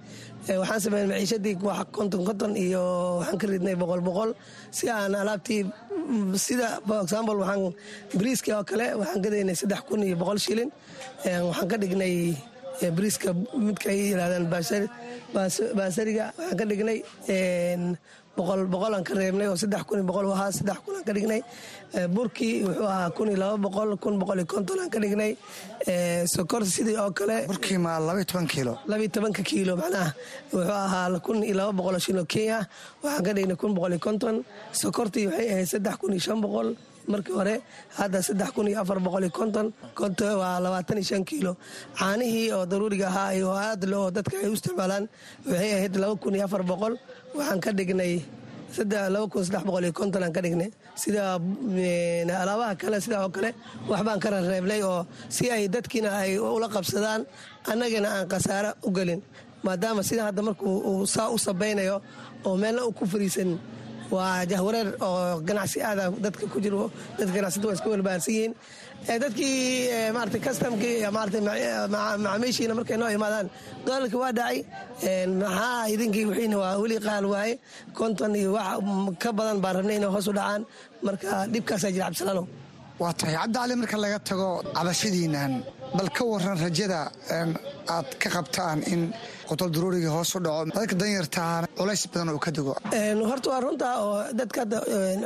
waxaan sameynay maciishadii konton konton iyo waxaan ka ridnay boqol boqol. Si aan alaabtii sida for example waxaan briiska oo kale waxaan gadaynay saddex kun iyo boqol shilin. Waxaan ka dhignay briiska midka ay yirahdaan baasariga. Waxaan ka dhignay boqolaan ka reebnay oo saddex kun iyo boqol ahaa saddex kunaan ka dhignay. Burkii wuxuu ahaa kun iyo laba boqol kun boqol iyo konton aan ka dhignay. Sokor sidii oo kale burkii ma labaiyo toban kiilo. Labaiyo tobanka kiilo macnaha. Wuxuu ahaa kun iyo laba boqol oo shiloo kenya. Waxaan ka dhignay kun boqol iyo konton. Sokortii waxay ahayd saddex kun iyo shan boqol markii hore hadda iyo iyo waa labaatan iyo shan kiilo. Caanihii oo daruuriga ahaa oo aad loo dadka ay u isticmaalaan waxay ahayd laba kun iyo afar boqol. Waxaan ka dhignay iyo ka dhignay. Sida alaabaha kale sidaa oo kale waxbaan ka reebnay oo si ay dadkiina ay ula qabsadaan annagana aan khasaare u gelin. Maadaama sida hadda markuu uu saa u sabaynayo oo meelna u ku fariisan waa jahwareer oo ganacsi aada dadka ku jiro dadka ganacsata waa iska welbahansan yihiin dadkii maarata customkii maarata macaamiishiina markay noo imaadaan doolarkii waa dhacay. Maxaa idinkii wixiina waa weli qaal waaye? Konton iyo wax ka badan baan rabnay inay hoos u dhacaan. Marka dhibkaasaa jira cabdisalaanow waa tahay. Cabdicali marka laga tago cabashadiinan bal ka waran rajada aad ka qabtaan in qotol daruuriga hoos dhaco. Dadka danyartaana culays badan uu ka dego horta waa runta oo dadka hadda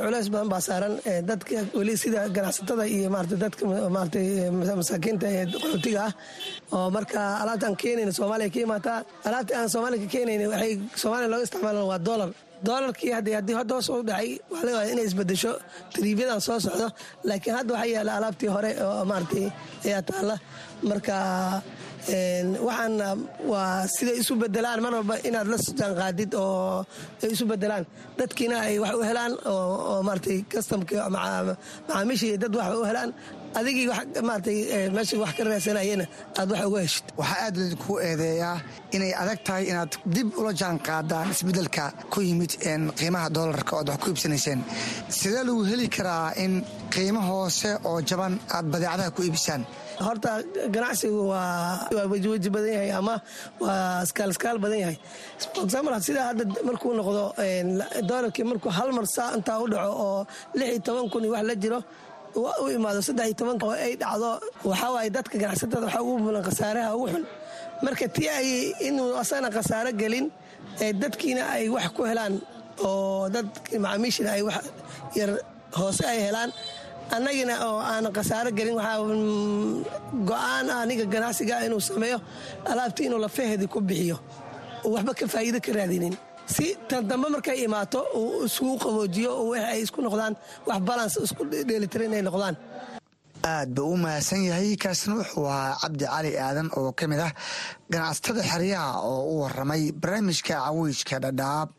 culays badan baa saaran. Dadka weli sida ganacsatada iyo maarata dadka maarata masaakiinta ee qaxootiga ah oo marka alaabtaan keenayna soomaaliya ka imaataa alaabta aan soomaaliya ka keenayna waxay soomaaliya looga isticmaalan waa dollar. Doolarkii haddii hadda hoos u dhacay waxaa laga inay isbedesho tariibyadan soo socdo. Laakiin hadda waxaa yaalla alaabtii hore oo maaratay ayaa taalla. Marka waxaan waa siday isu bedelaan mar walba inaad la jaanqaadid oo ay isu bedelaan dadkiina ay wax u helaan oo maaratay customka macaamiishii dad wax u helaan. Adigii maaratay meesha wax ka raadsanayena aad wax uga heshid. Waxaa aad laydinku eedeeyaa inay adag tahay inaad dib ula jaan qaadaan isbeddelka ku yimid qiimaha doolarka ood wax ku iibsanayseen. Sidee lagu heli karaa in qiimo hoose oo jaban aad badeecadaha ku iibisaan horta ganacsigu waa wejiweji badan yahay ama waa skaalskaal badan yahay. Sida hadda markuu noqdo doolarkii markuu hal mar saa intaa u dhaco oo lix iyo toban kun wax la jiro u imaado saddex iyo toban oo ay dhacdo waxaa waaye dadka ganacsatada waxaa ugu mulan khasaaraha ugu xun. Marka tii ay inuu asagana khasaaro gelin dadkiina ay wax ku helaan oo dad macaamiishina ay wax yar hoose ay helaan annagina oo aan khasaaro gelin waxaa go'aan aniga ganacsiga inuu sameeyo alaabtii inuu lafaheedii ku bixiyo. Waxba ka faa'iido ka raadinin. Si tan dambe markay imaato uu isugu qaboojiyo oo wix ay isku noqdaan wax balans isku dheelitiran inay noqdaan. Aad buu u mahadsan yahay kaasna wuxuu ahaa cabdi cali aadan oo ka mid ah ganacsatada xeryaha oo u waramay barnaamijka cawiijka dhadhaab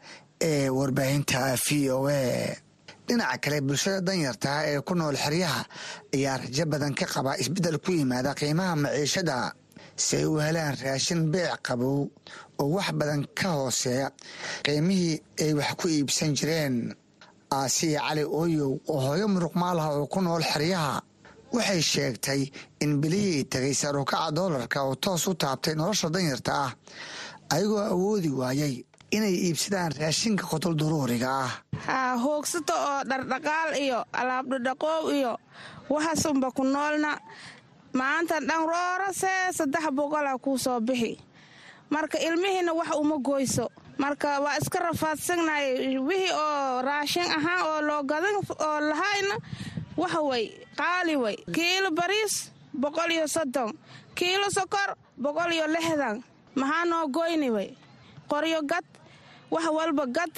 ee warbaahinta v o a dhinaca kale bulshada danyartaa ee ku nool xeryaha ayaa rajo badan ka qaba isbeddel ku yimaada qiimaha maciishada si ay u helaan raashin beec qabow oo wax badan ka hooseeya qiimihii ay wax ku iibsan jireen. Aasiya cali ooyow oo hooyo muruqmaalaha oo ku nool xeryaha waxay sheegtay in bilihii tegay sarukaca doolarka oo toos u taabtay nolosha danyarta ah ayagoo awoodi waayay inay iibsadaan raashinka qotol duruuriga ah. Haa hoogsato oo dhardhaqaal iyo alaabdhadhaqoow iyo waxaasunba ku noolna. Maanta dhan roorasee saddex boqolaa kuu soo bixi. Marka ilmihiina wax uma goyso. Marka waa iska rafaadsanay wixii oo raashin ahaan oo loo gadan oo lahayna waxa way qaali way. Kiilo bariis boqol iyo soddon. Kiilo sokor boqol iyo lixdan. Maxaa noo goyni way? Qoryo gad wax walba gad.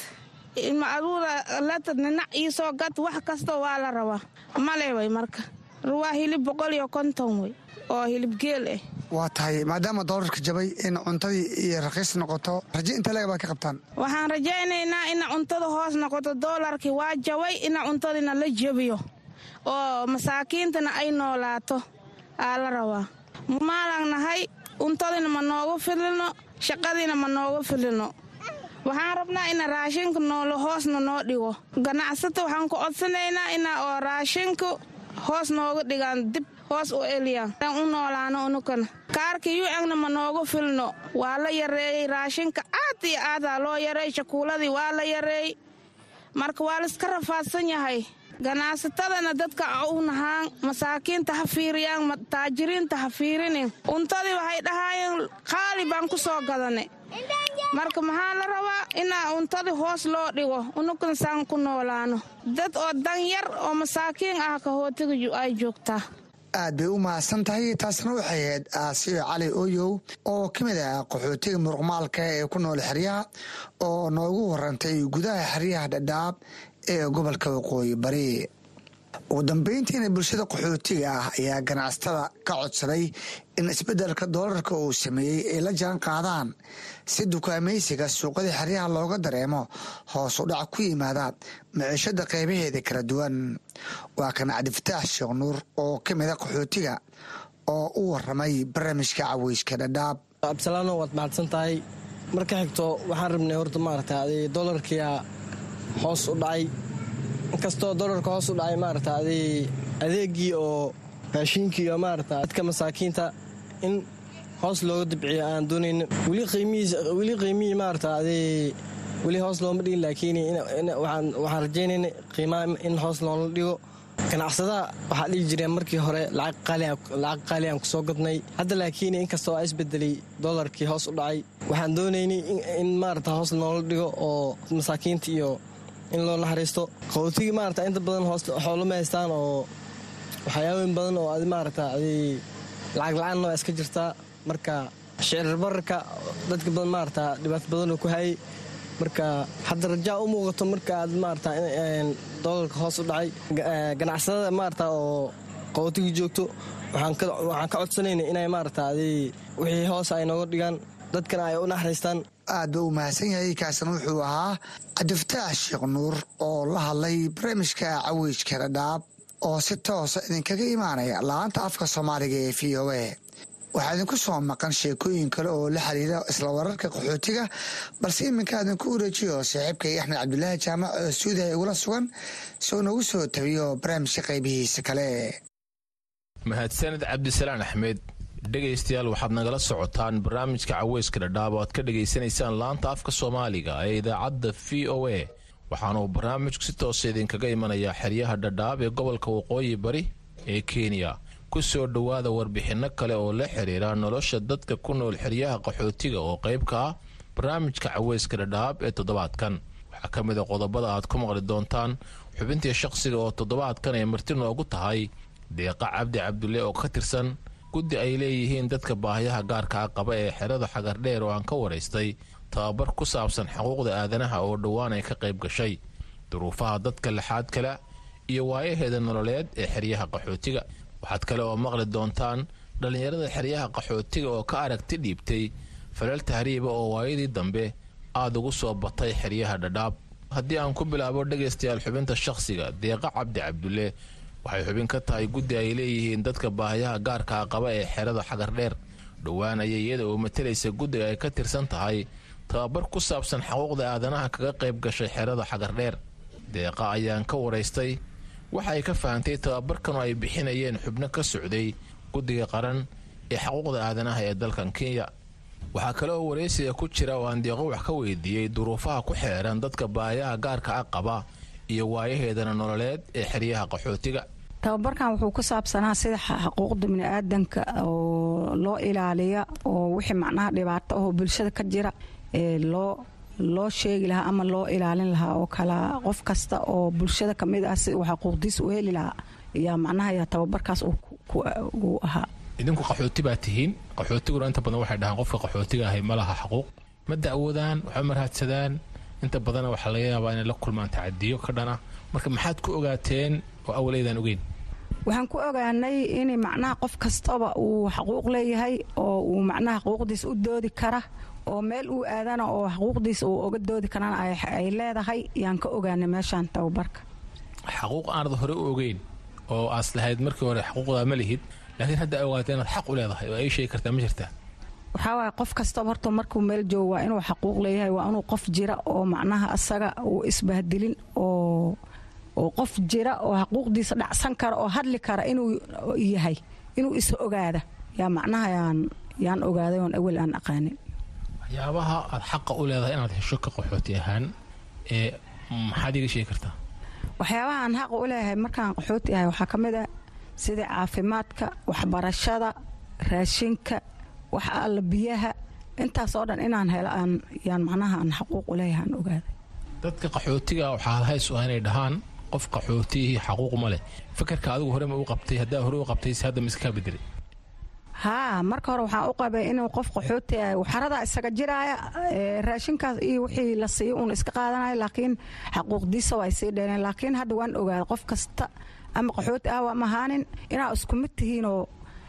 Ilma aduuda lata ninac iisoo gad wax kasta waa la rabaa. Male way marka. Waa hilib boqol iyo konton way oo hilib geel ah waa tahay maadaama doolarka jabay in cuntadii iyo raqiis noqoto raje inta leeg baa ka qabtaan. Waxaan rajaynaynaa ina cuntada hoos noqoto doolarkii waa jabay ina cuntadina la jabiyo oo masaakiintana ay noolaato. Aa la rabaa. Maalan nahay cuntadina ma noogu filino shaqadiina ma noogu filino waxaan rabnaa ina raashinka noolo hoosna noo dhigo. Ganacsata waxaan ku codsanaynaa ina oo raashinka hoos nooga dhigaan dib hoos u eliyaan. Aan u noolaano unukana kaarka yucagna ma noogu filno. Waa la yareeyey raashinka. Aad iyo aadaa loo yareey. Shakuuladii waa la yareey. Marka waa laiska rafaadsan yahay ganacsatadana dadka u nahaan masaakiinta ha fiiriyaan taajiriinta ha fiirinin. Cuntadii waxay dhahaayeen qaali baan ku soo gadanay. Marka maxaa la rabaa inaa untadi hoos loo dhigo unukan saan ku noolaano. Dad oo danyar oo masaakiin ah kahootiga ay joogtaa. Aad bay u mahadsan tahay taasna waxay ahayd aasiyo cali oyow oo ka mid ah qaxootiga muruqmaalka ee ku nool xeryaha oo noogu warantay gudaha xeryaha dhadhaab ee gobolka waqooyi bari. Ugu dambeyntiina bulshada qaxootiga ah ayaa ganacsatada ka codsaday in isbeddelka doolarka uu sameeyey ay la jaan qaadaan. Si dukaamaysiga suuqada xeryaha looga dareemo hoos u dhac ku yimaada maciishada qaybaheeda kala duwan. Waa kan cabdifataax sheekh nuur oo ka mida qaxootiga oo u waramay barnaamijka caweyska dhadhaab. Absalaano waad mahadsan tahay marka xigto waxaan rabnay horta maarata adi dolarkia hoos u dhacay. Inkastoo dolarka hoos u dhacay maarata adeegii oo raashiinkii iyo maarata dadka masaakiinta in hoos looga dibciyo aan doonayn weli qiimihii maarata weli hoos looma dhigin laakiin waxaan rajaynayna qiimaha in hoos loola dhigo. Ganacsadaha waxaa dhihi jireen markii hore lacag qaali aan ku soo gadnay. Hadda laakiin inkastoo aa isbedelay dolarkii hoos u dhacay waxaan doonaynay in maarata hoos loola dhigo oo masaakiinta iyo in loo naxariisto. Qaxootigii maarata inta badan xoolama haystaan oo waxyaabooyin badan oo adi maarata lacag la'aanna waa iska jirtaa marka shicirbararka dadka badan maarata dhibaato badanoo ku hayay marka hadda rajaa u muuqato marka aad maarata dolarka hoos u dhacay. Ganacsadada maarata oo qaxootigii joogto waxaan ka codsanayna inay maarata wixii hoos ay nooga dhigaan. Dadkana ay u naxariistaan aad ba u mahadsan yahay. Kaasna wuxuu ahaa cabdifataax sheekh nuur oo la hadlay barnaamijka caweyska dhadhaab oo si toosa idinkaga imaanaya la'aanta afka soomaaliga ee v o a. Waxaa idinku soo maqan sheekooyin kale oo la xiriira isla wararka qaxootiga balse iminka idinku wareejiyo saaxiibkay axmed cabdulaahi jaamac oo suudaha igula sugan soo nagu soo tabiyo barnaamijka qaybihiisa kale. Mahadsaned cabdisalaan axmed dhegaystayaal waxaad nagala socotaan barnaamijka caweyska dhadhaab oo aad ka dhegaysanaysaan laanta afka soomaaliga ee idaacadda v o a. Waxaana barnaamijku si toosa idinkaga imanayaa xeryaha dhadhaab ee gobolka waqooyi bari ee kenya. Ku soo dhowaada warbixinno kale oo la xiriira nolosha dadka ku nool xeryaha qaxootiga oo qayb ka ah barnaamijka caweyska dhadhaab ee toddobaadkan. Waxaa ka mid a qodobada aad ku maqli doontaan xubintii shaqsiga oo toddobaadkan ay marti noogu tahay deeqa cabdi cabdulle oo ka tirsan guddi ay leeyihiin dadka baahiyaha gaarka a qaba ee xerada xagardheer oo aan ka waraystay tababar ku saabsan xuquuqda aadanaha oo dhowaan ay ka qayb gashay duruufaha dadka lixaad kale iyo waayaheeda nololeed ee xeryaha qaxootiga. Waxaad kale oo maqli doontaan dhallinyarada xeryaha qaxootiga oo ka aragti dhiibtay falal tahriiba oo waayadii dambe aada ugu soo batay xeryaha dhadhaab. Haddii aan ku bilaabo dhegaystayaal xubinta shakhsiga deeqa cabdi cabdulle waxay xubin ka tahay guddi ay leeyihiin dadka baahiyaha gaarkaa qaba ee xerada xagardheer dhowaan ayay iyada oo matalaysa guddiga ay ka tirsan tahay tababar ku saabsan xuquuqda aadanaha kaga qayb gashay xerada xagardheer deeqa ayaan ka waraystay. Waxa ay ka fahantay tababarkanu ay bixinayeen xubno ka socday guddiga qaran ee xuquuqda aadanaha ee dalkan kenya. Waxaa kale oo waraysiga ku jira oo aan deeqo wax ka weydiiyey duruufaha ku xeeran dadka baahiyaha gaarka a qaba iyo waayaheedana nololeed ee xeryaha qaxootiga tababarkan wuxuu ku saabsanaa sida xuquuqda biniaadanka oo loo ilaaliya oo wixii macnaha dhibaato ahoo bulshada ka jira loo loo sheegi lahaa ama loo ilaalin lahaa oo kala qof kasta oo bulshada ka mid ah si uu xaquuqdiis u heli lahaa yaa macnaha yaa tababarkaas uu ahaa. Idinku qaxooti baa tihiin. Qaxootiguna inta badan waxay dhahaan qofka qaxootiga ahay ma laha xaquuq ma dacwadaan waxba ma raadsadaan inta badana waxaa laga yaabaa inay la kulmaan tacadiyo ka dhana. Marka maxaad ku ogaateen oo awaleydaan ogeyn. Waxaan ku ogaanay in macnaha qof kastaba uu xaquuq leeyahay oo uu macnaha xaquuqdiis u doodi kara oo meel uu aadana oo xaquuqdiis uu oga doodi karana ay leedahay yaan ka ogaanay meeshaan tababarka. Xaquuq aanad hore u ogeyn oo aas lahayd markii hore xaquuqdaa ma lihid laakiin hadda ogaatay inaad xaq u leedahay oo ay sheegi kartaa ma jirtaa? Waxaa waaye qof kastaba horta markuu meel joogo waa inuu xaquuq leeyahay waa inuu qof jira oo macnaha asaga uu isbahdilin oo oo qof jira oo xaquuqdiisa dhacsan kara oo hadli kara inuu yahay inuu is ogaada. Yaa macnaha yaan ogaaday oon awel aan aqaanin. Waxyaabaha aad xaqa u leedahay inaad hesho ka qaxooti ahaan ee maxaad iga sheegi kartaa? Waxyaabaha aan xaqa u leeyahay markaan qaxooti ahay waxaa ka mid ah sida caafimaadka waxbarashada raashinka wax alla biyaha. Intaasoo dhan inaan helo aan yaan macnaha aan xaquuq u leeyahay aan ogaaday. Dadka qaxootiga waxaa hays inay dhahaan qof qaxootiyihii xaquuq ma leh. Fikirka adigu hore ma u qabtay haddaa hore u qabtay si hadda miska kaa bedelay haa marka hore waxaan u qabay inuu qof qaxooti xaradaa isaga jiraaya raashinkaas iyo wixii la siiyo uun iska qaadanayo laakiin xaquuqdiisa waa sii dheereen. Laakiin hadda waan ogaaday qof kasta ama qaxooti ah waa mahaanin inaa isku mid tihiinoo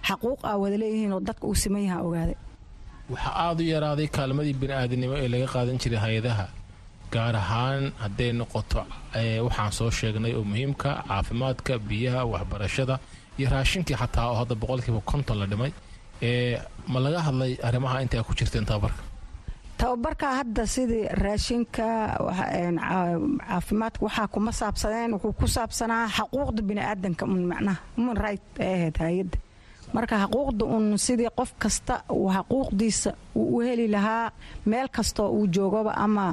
xaquuq ah wada leeyihiinoo dadka uu siman yahaa ogaaday. Waxaa aada u yaraaday kaalmadii bini'aadanimo ee laga qaadan jiray hay'adaha gaar ahaan hadday noqoto waxaan soo sheegnay oo muhiimka caafimaadka biyaha waxbarashada iyo raashinkii xataa oo hadda boqolkiiba konton la dhimay. Ma laga hadlay arrimaha intaa ku jirteen tababarka? Tababarka hadda sidii raashinka caafimaadka waxaa kuma saabsaneen wuxuu ku saabsanaa xaquuqda biniaadanka un macnaha human right ay ahayd hay'adda. Marka xaquuqda un sidii qof kasta uu xaquuqdiisa uu u heli lahaa meel kastoo uu joogaba ama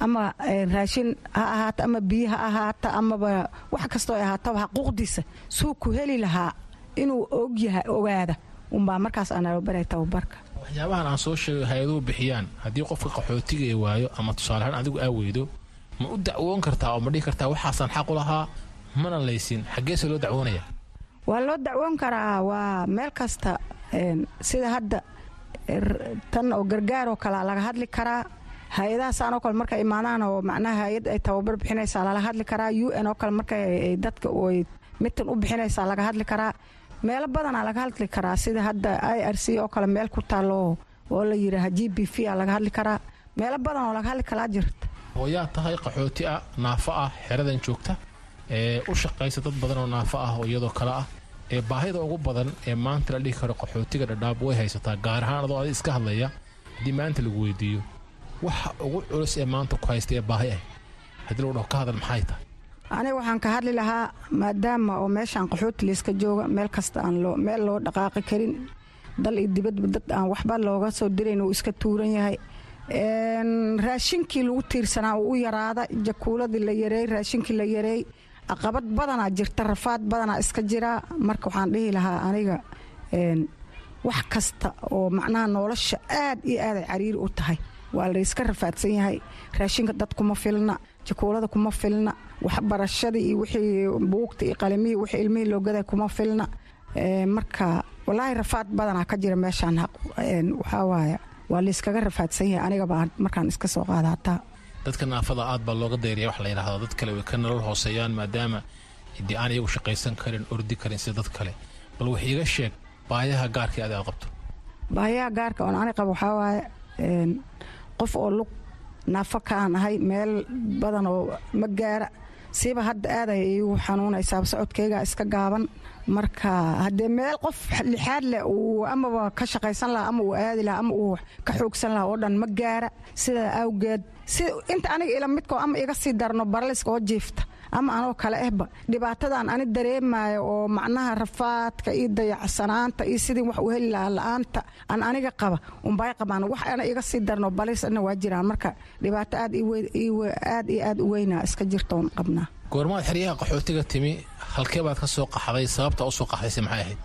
ama raashin ha ahaato ama biyo ha ahaato amaba wax kastoo ay ahaataba xaquuqdiisa suu ku heli lahaa inuu ogyahay ogaada. Unbaa markaas aanalobaray tababarka. Waxyaabahan aan soo sheegay hay'aduhu bixiyaan. Haddii qofka qaxootiga waayo ama tusaalehaan adigu aa weydo ma u dacwoon kartaa oo ma dhihi kartaa waxaasaan xaq u lahaa? Mana laysin. Xaggeese loo dacwoonaya? Waa loo dacwoon karaa waa meel kasta sida hadda tan oo gargaaroo kalea laga hadli karaa hay'adahaasaan oo kale markay imaadaan oo macnaha hay'ad ay tababar bixinaysaa lala hadli karaa u n oo kale markay dadka ay mitan u bixinaysaa laga hadli karaa. Meelo badanaa laga hadli karaa sida hadda i r c oo kale meel ku taalo oo la yidhaaha g b v a laga hadli karaa. Meelo badan oo laga hadli karaa jirta hooyaa tahay qaxooti ah naafo ah xeradan joogta ee u shaqaysa dad badan oo naafo ah oo iyadoo kale ah ee baahida ugu badan ee maanta la dhihi karo qaxootiga dhadhaab way haysataa gaar ahaan adoo adi iska hadlaya haddii maanta lagu weydiiyo waxa ugu culus ee maanta ku haysta ee baahi ah. Haddii lagu dhaho ka hadal maxay tahay? Aniga waxaan ka hadli lahaa maadaama oo meeshaan qaxooti layska jooga meel kasta aan loo meel loo dhaqaaqi karin dal iyo dibadba dad aan waxba looga soo dirayn uu iska tuuran yahay. Raashinkii lagu tiirsanaa uu u yaraada jakuuladii la yareey raashinkii la yareey caqabad badanaa jirta rafaad badanaa iska jira. Marka waxaan dhihi lahaa aniga wax kasta oo macnaha nolosha aad iyo aaday cariiri u tahay waa layska rafaadsan yahay. Raashinka dad kuma filna jakuulada kuma filna waxbarashadii iyo wixii buugta iyo qalimihii wixii ilmihii loogaday kuma filna. Marka walaahi rafaad badanaa ka jira meeshaan waxaa waaya waa layskaga rafaadsan yahay. Anigaba markaan iska soo qaada hataa dadka naafada aad baa looga dayraya wax la yidhaahdo dad kale way ka nolol hooseeyaan maadaama dee aan iyagu shaqaysan karin ordi karin sida dad kale. Bal wax iiga sheeg baayaha gaarka adi aad qabto. Baayaha gaarka oon ani qabo waxaa waaye qof oo lug naafo kaan ahay meel badan oo ma gaara. Siiba hadda aaday iigu xanuunaysaa socodkayga iska gaaban. Marka haddee meel qof lixaad leh uu amaba ka shaqaysan lahaa ama uu aadi lahaa ama uu ka xoogsan lahaa oo dhan ma gaara. Sidaa awgeed si inta aniga ila midkoo ama iga sii darno baraliska oo jiifta ama anoo kale ehba dhibaatadan ani dareemayo oo macnaha rafaadka iyo dayacsanaanta iyo sidii wax u heli lahaa la'aanta aan aniga qaba unbay qabaan. Wax ana iga sii darno balisna waa jiraan. Marka dhibaato aad iyo aad u weynaa iska jirtoon qabnaa. Goormaad xeryaha qaxootiga timi halkee baad ka soo qaxday? Sababta u soo qaxdayse maxay ahayd?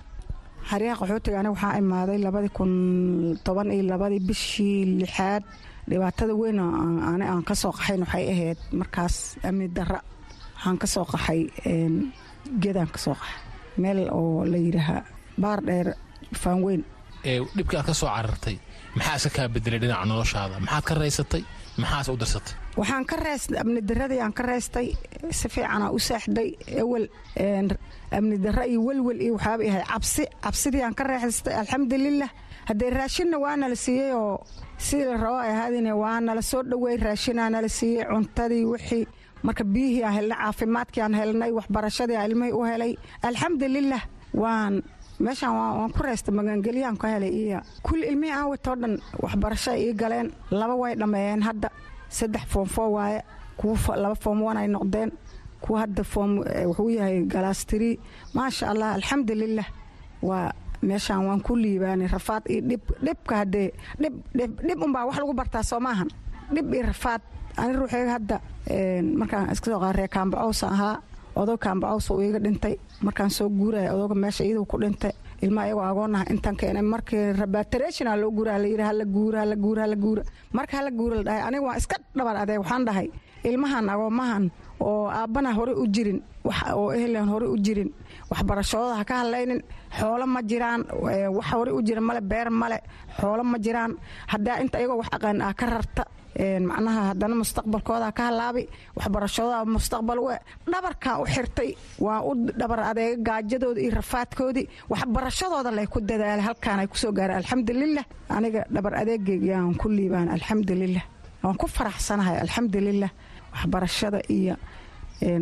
Xeryaha qaxootiga aniga waxaa imaaday labadii kun toban iyo labadii bishii lixaad. Dhibaatada weyn ani aan ka soo qaxayn waxay ahayd markaas amni darra waxaan ka soo qaxay gedaan ka soo qaxay. Meel oo la yidhaaha baar dheer faanweyn dhibkii aad ka soo carartay maxaa iska kaa bedelay dhinaca noloshaada? Maxaad ka raysatay maxaase u dirsatay waxaan ka reestay amni daradii aan ka reestay si fiicanaa u saaxday ewel amni dara iyo welwel iyo waxaaba ahay cabsi cabsidii aan ka reexistay alxamdulilah haddee raashinna waa nala siiyey oo sidii la rabo ay ahaadine waa nala soo dhoweey raashinaa nala siiyey cuntadii wixii marka biyihii aan helnay caafimaadkii aan helnay waxbarashadii ilmihii u helay alxamdulilah waan meeshaan waan ku reystay magangeliyaan ka helay iyo kulli ilmihii aan watoo dhan waxbarasho ii galeen. Laba way dhammeeyeen hadda saddex foom foo waaye kuwa laba foom wan ay noqdeen kuwa hadda foom wuxuu yahay galaastiri maasha allah alxamdulilah waa meeshaan waan ku liibaanay rafaad iyo dhib dhibka haddee dhib dhib unbaa wax lagu bartaa soo maahan. Dhib iyo rafaad ani ruuxeyga hadda markaan iska soo qaaree kaambacowsa ahaa odog kaambacows uu iiga dhintay markaan soo guuraya odooga meesha iyaduu ku dhintay ilma ayagoo agoonaha intaan keenay markii rabatareshina loo guura layidhi hala guura hala guura hala guura. Marka hala guura la dhahay aniga waan iska dhabar adeeg waxaan dhahay ilmahan agoomahan oo aabbana hore u jirin oo ehlan hore u jirin waxbarashadooda ha ka hadlaynin xoolo ma jiraan wax hore u jira male beer male xoolo ma jiraan haddaa inta ayagoo wax aqaan ah ka rarta macnaha haddana mustaqbalkooda ka halaabi waxbarashadooda mustaqbal we u xirtay waa u dhabar adeega gaajadooda iyo rafaadkoodii waxbarashadooda lay ku dadaalay halkaan ay ku soo gaareen alxamdulilah aniga dhabar adeegayaan ku liibaan alxamdulilah waan ku faraxsanahay alxamdulilah waxbarashada iyo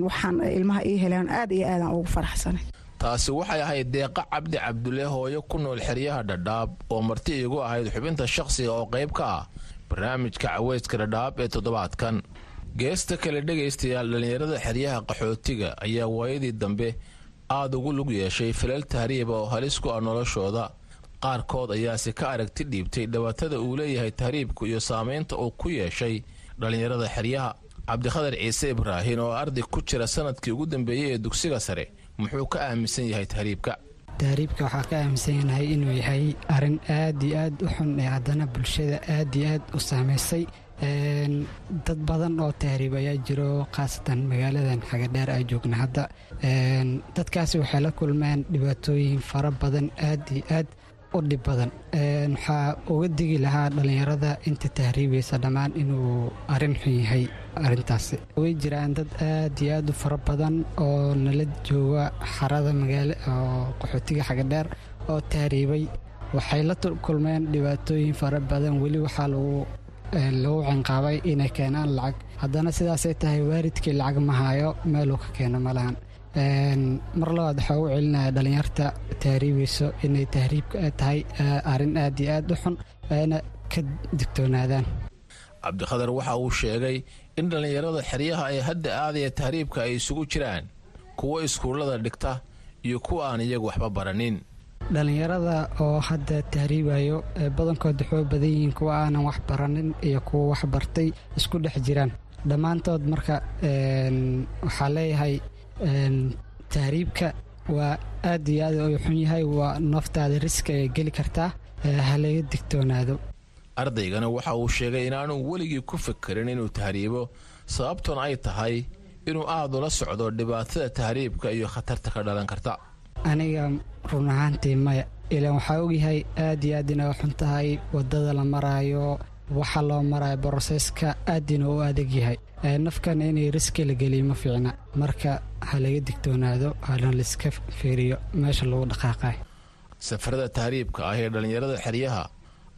waxaan ilmaha ii heleen aad iyo aadaan ugu faraxsanay. Taasi waxay ahayd deeqa cabdi cabdulle hooyo ku nool xeryaha dhadhaab oo marti iigu ahayd xubinta shakhsiga oo qayb ka ah barnaamijka caweyska dhadhaab ee toddobaadkan. Geesta kale dhegaystayaal dhallinyarada xeryaha qaxootiga ayaa waayadii dambe aada ugu lug yeeshay filal tahriiba oo halis ku ah noloshooda. Qaarkood ayaase ka aragti dhiibtay dhibaatada uu leeyahay tahriibku iyo saamaynta uu ku yeeshay dhallinyarada xeryaha. Cabdikhadar ciise ibraahin oo arday ku jira sannadkii ugu dambeeyey ee dugsiga sare muxuu ka aaminsan yahay tahriibka tahriibka waxaa ka aaminsanahay inuu yahay arrin aad iyo aad u xun ee haddana bulshada aad iyo aad u saamaysay dad badan oo tahriib ayaa jiro khaasatan magaaladan xagadheer ay joogna hadda. Dadkaasi waxay la kulmeen dhibaatooyin fara badan aad iyo aad u dhib badan. Waxaa uga digi lahaa dhallinyarada inta tahriibaysa dhammaan inuu arrin xun yahay arintaasi way jiraan dad aad iyo aad u fara badan oo nala jooga xarada magaala oo qaxootiga xagadheer oo tahriibay. Waxay la kulmeen dhibaatooyin fara badan. Weli waxaa lagu lagu cinqaabay inay keenaan lacag. Haddana sidaasay tahay waalidkii lacag ma hayo meeluu ka keeno ma lahan mar labaad waxaa u celinaya dhallinyarta tahriibayso inay tahriibka tahay arrin aad iyo aad u xun ayna ka digtoonaadaan. Cabdikhadar waxa uu sheegay in dhallinyarada xeryaha ee hadda aadaya tahriibka ay isugu jiraan kuwo iskuullada dhigta iyo kuwa aan iyagu waxba baranin. Dhallinyarada oo hadda tahriibayo badankood waxoo badan yihiin kuwa aanan wax baranin iyo kuwa wax bartay isku dhex jiraan. Dhammaantood marka waxaa leeyahay tahriibka waa aad iyo aad u xun yahay waa naftaada riska ay geli kartaa ha laga digtoonaado. Ardaygana waxa uu sheegay inaanu weligii ku fikirin inuu tahriibo sababtuna ay tahay inuu aad ula socdo dhibaatada tahriibka iyo khatarta ka dhalan karta. Aniga run ahaantii maya ilaan waxaa ogyahay aad iyo aad inay xun tahay waddada la maraayo waxa loo maraayo broseska aad inuu u adag yahay nafkana inay riski la geliyo ma fiicna. Marka ha laga digtoonaado hana laiska fiiriyo meesha lagu dhaqaaqay. Safarada tahriibka ah ee dhallinyarada xeryaha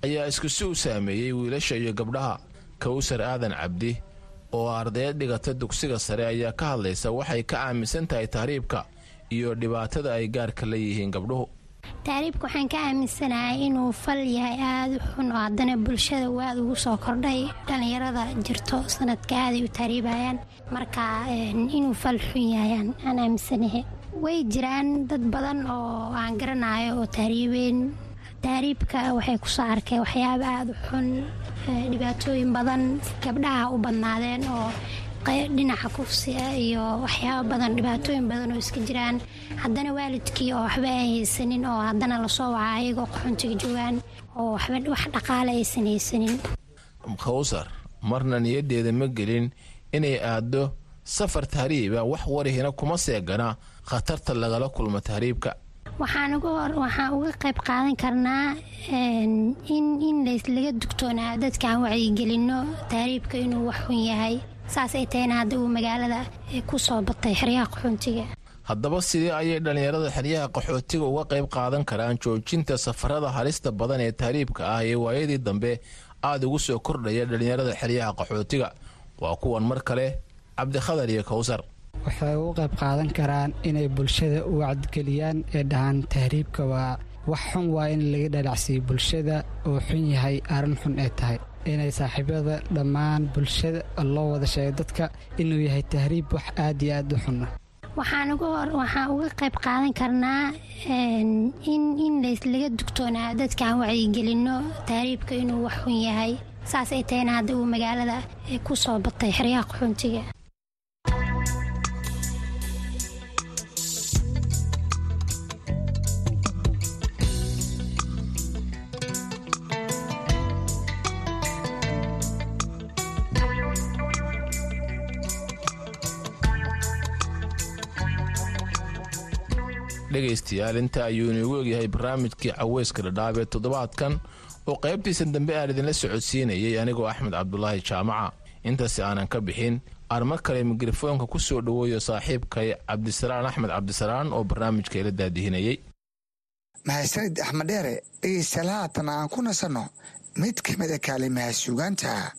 ayaa isku si u saameeyey wiilasha iyo gabdhaha. Kawsar aadan cabdi oo ardayad dhigata dugsiga sare ayaa ka hadlaysa waxay ka aaminsan tahay tahriibka iyo dhibaatada ay gaarka la yihiin gabdhuhu tahriibka waxaan ka aaminsanahay inuu fal yahay aada u xun oo haddana bulshada uu aada ugu soo kordhay. Dhallinyarada jirto sanadka aaday u tahriibayaan marka inuu fal xun yahay aan aaminsanahay. Way jiraan dad badan oo aan garanayo oo tahriibeen tahriibka waxay ku soo arkeen waxyaaba aada u xun dhibaatooyin badan gabdhaha u badnaadeen oo dhinaca kufsiga iyo waxyaaba badan dhibaatooyin badan oo iska jiraan. Haddana waalidkii oo waxba ay haysanin oo haddana la soo waca ayagoo qaxoontiga joogaan oo wax dhaqaale aysan haysanin. Khawsar marna niyaddeeda ma gelin inay aaddo safar tahriiba wax warihina kuma seegana khatarta lagala kulmo tahriibka. Waxaan uga qayb qaadan karnaa in laga dugtoonaa dadkaan wacyigelinno tahriibka inuu wax xun yahay saas ay tahayna hadda uu magaalada ku soo batay xeryaha qaxoontiga haddaba sidee ayay dhallinyarada xeryaha qaxootiga uga qayb qaadan karaan joojinta safarada halista badan ee tahriibka ah ee waayadii dambe aada ugu soo kordhaya dhallinyarada xeryaha qaxootiga. Waa kuwan mar kale cabdikhadar iyo kowsar waxay ugu qayb qaadan karaan inay bulshada u wacdigeliyaan ee dhahaan tahriibka waa wax xun waa in laga dhalacsiiyo bulshada oo xun yahay arrin xun ee tahay inay saaxiibada dhammaan bulshada loo wada sheego dadka inuu yahay tahriib wax aad iyo aad u xun ah waxaan uga qayb qaadan karnaa in laga dugtoonaa dadkaan wacyigelinno tahriibka inuu wax xun yahay. Saas ay tahayna hadda uu magaalada ku soo batay xeryaha qaxoontiga dhegaystayaal inta ayuu inagu egyahay barnaamijkii caweyska dhadhaab ee toddobaadkan oo qaybtiisan dambe aan idinla socodsiinayay anigoo axmed cabdulaahi jaamaca. Intaasi aanan ka bixin aan kale mikrofoonka ku soo dhoweeyo saaxiibkay cabdisalaan axmed cabdisalaan oo barnaamijka ila daadihinayay. Mahadsanid axmed dheere dhegaystayaal haatan aan ku nasanno mid ka mid a kaalimaha suugaanta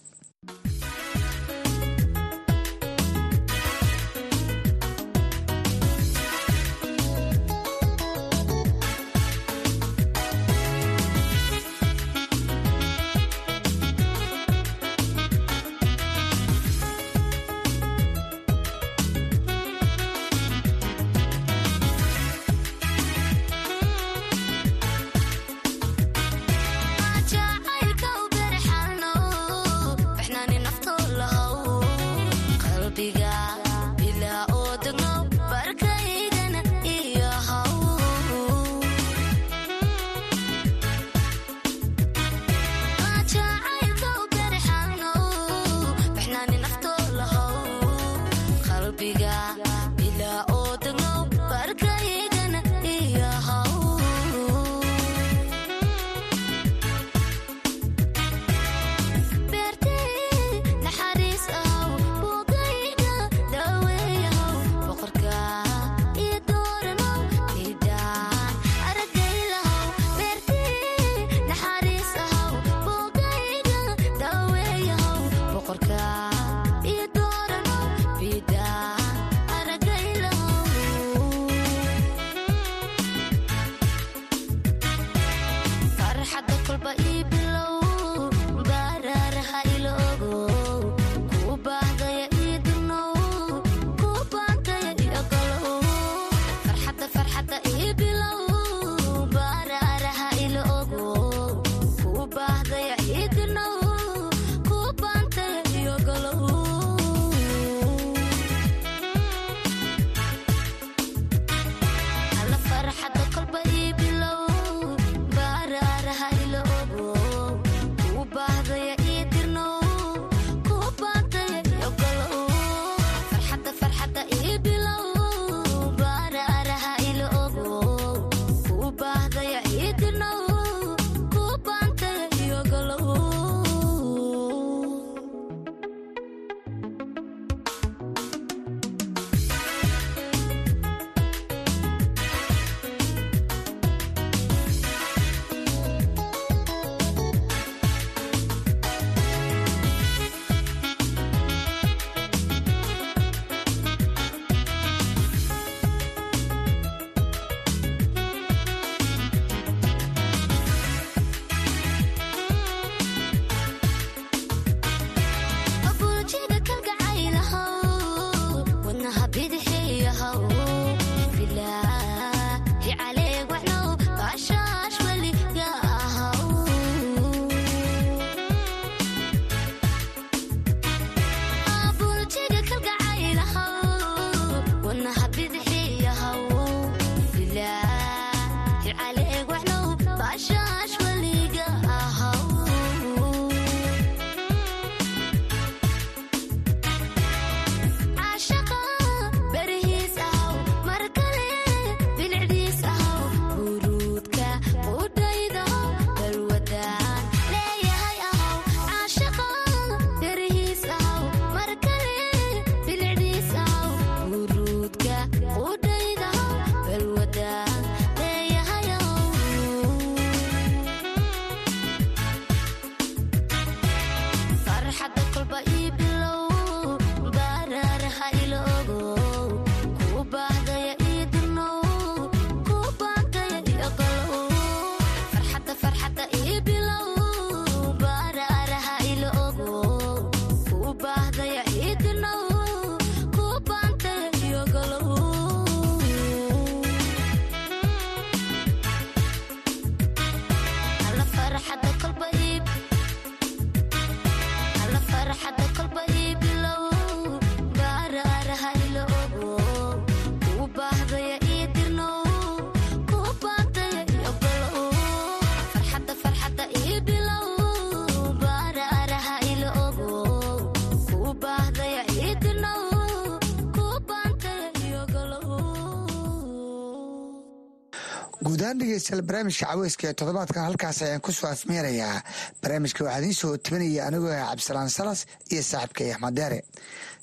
dhegeystayaal barnaamijka caweyska ee toddobaadkan halkaas ayaan ku soo afmeerayaa barnaamijka waxaa idiin soo tibinaya anigoo ah cabdisalaan salas iyo saaxiibkay axmed deere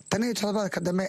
tan iyo toddobaadka dambe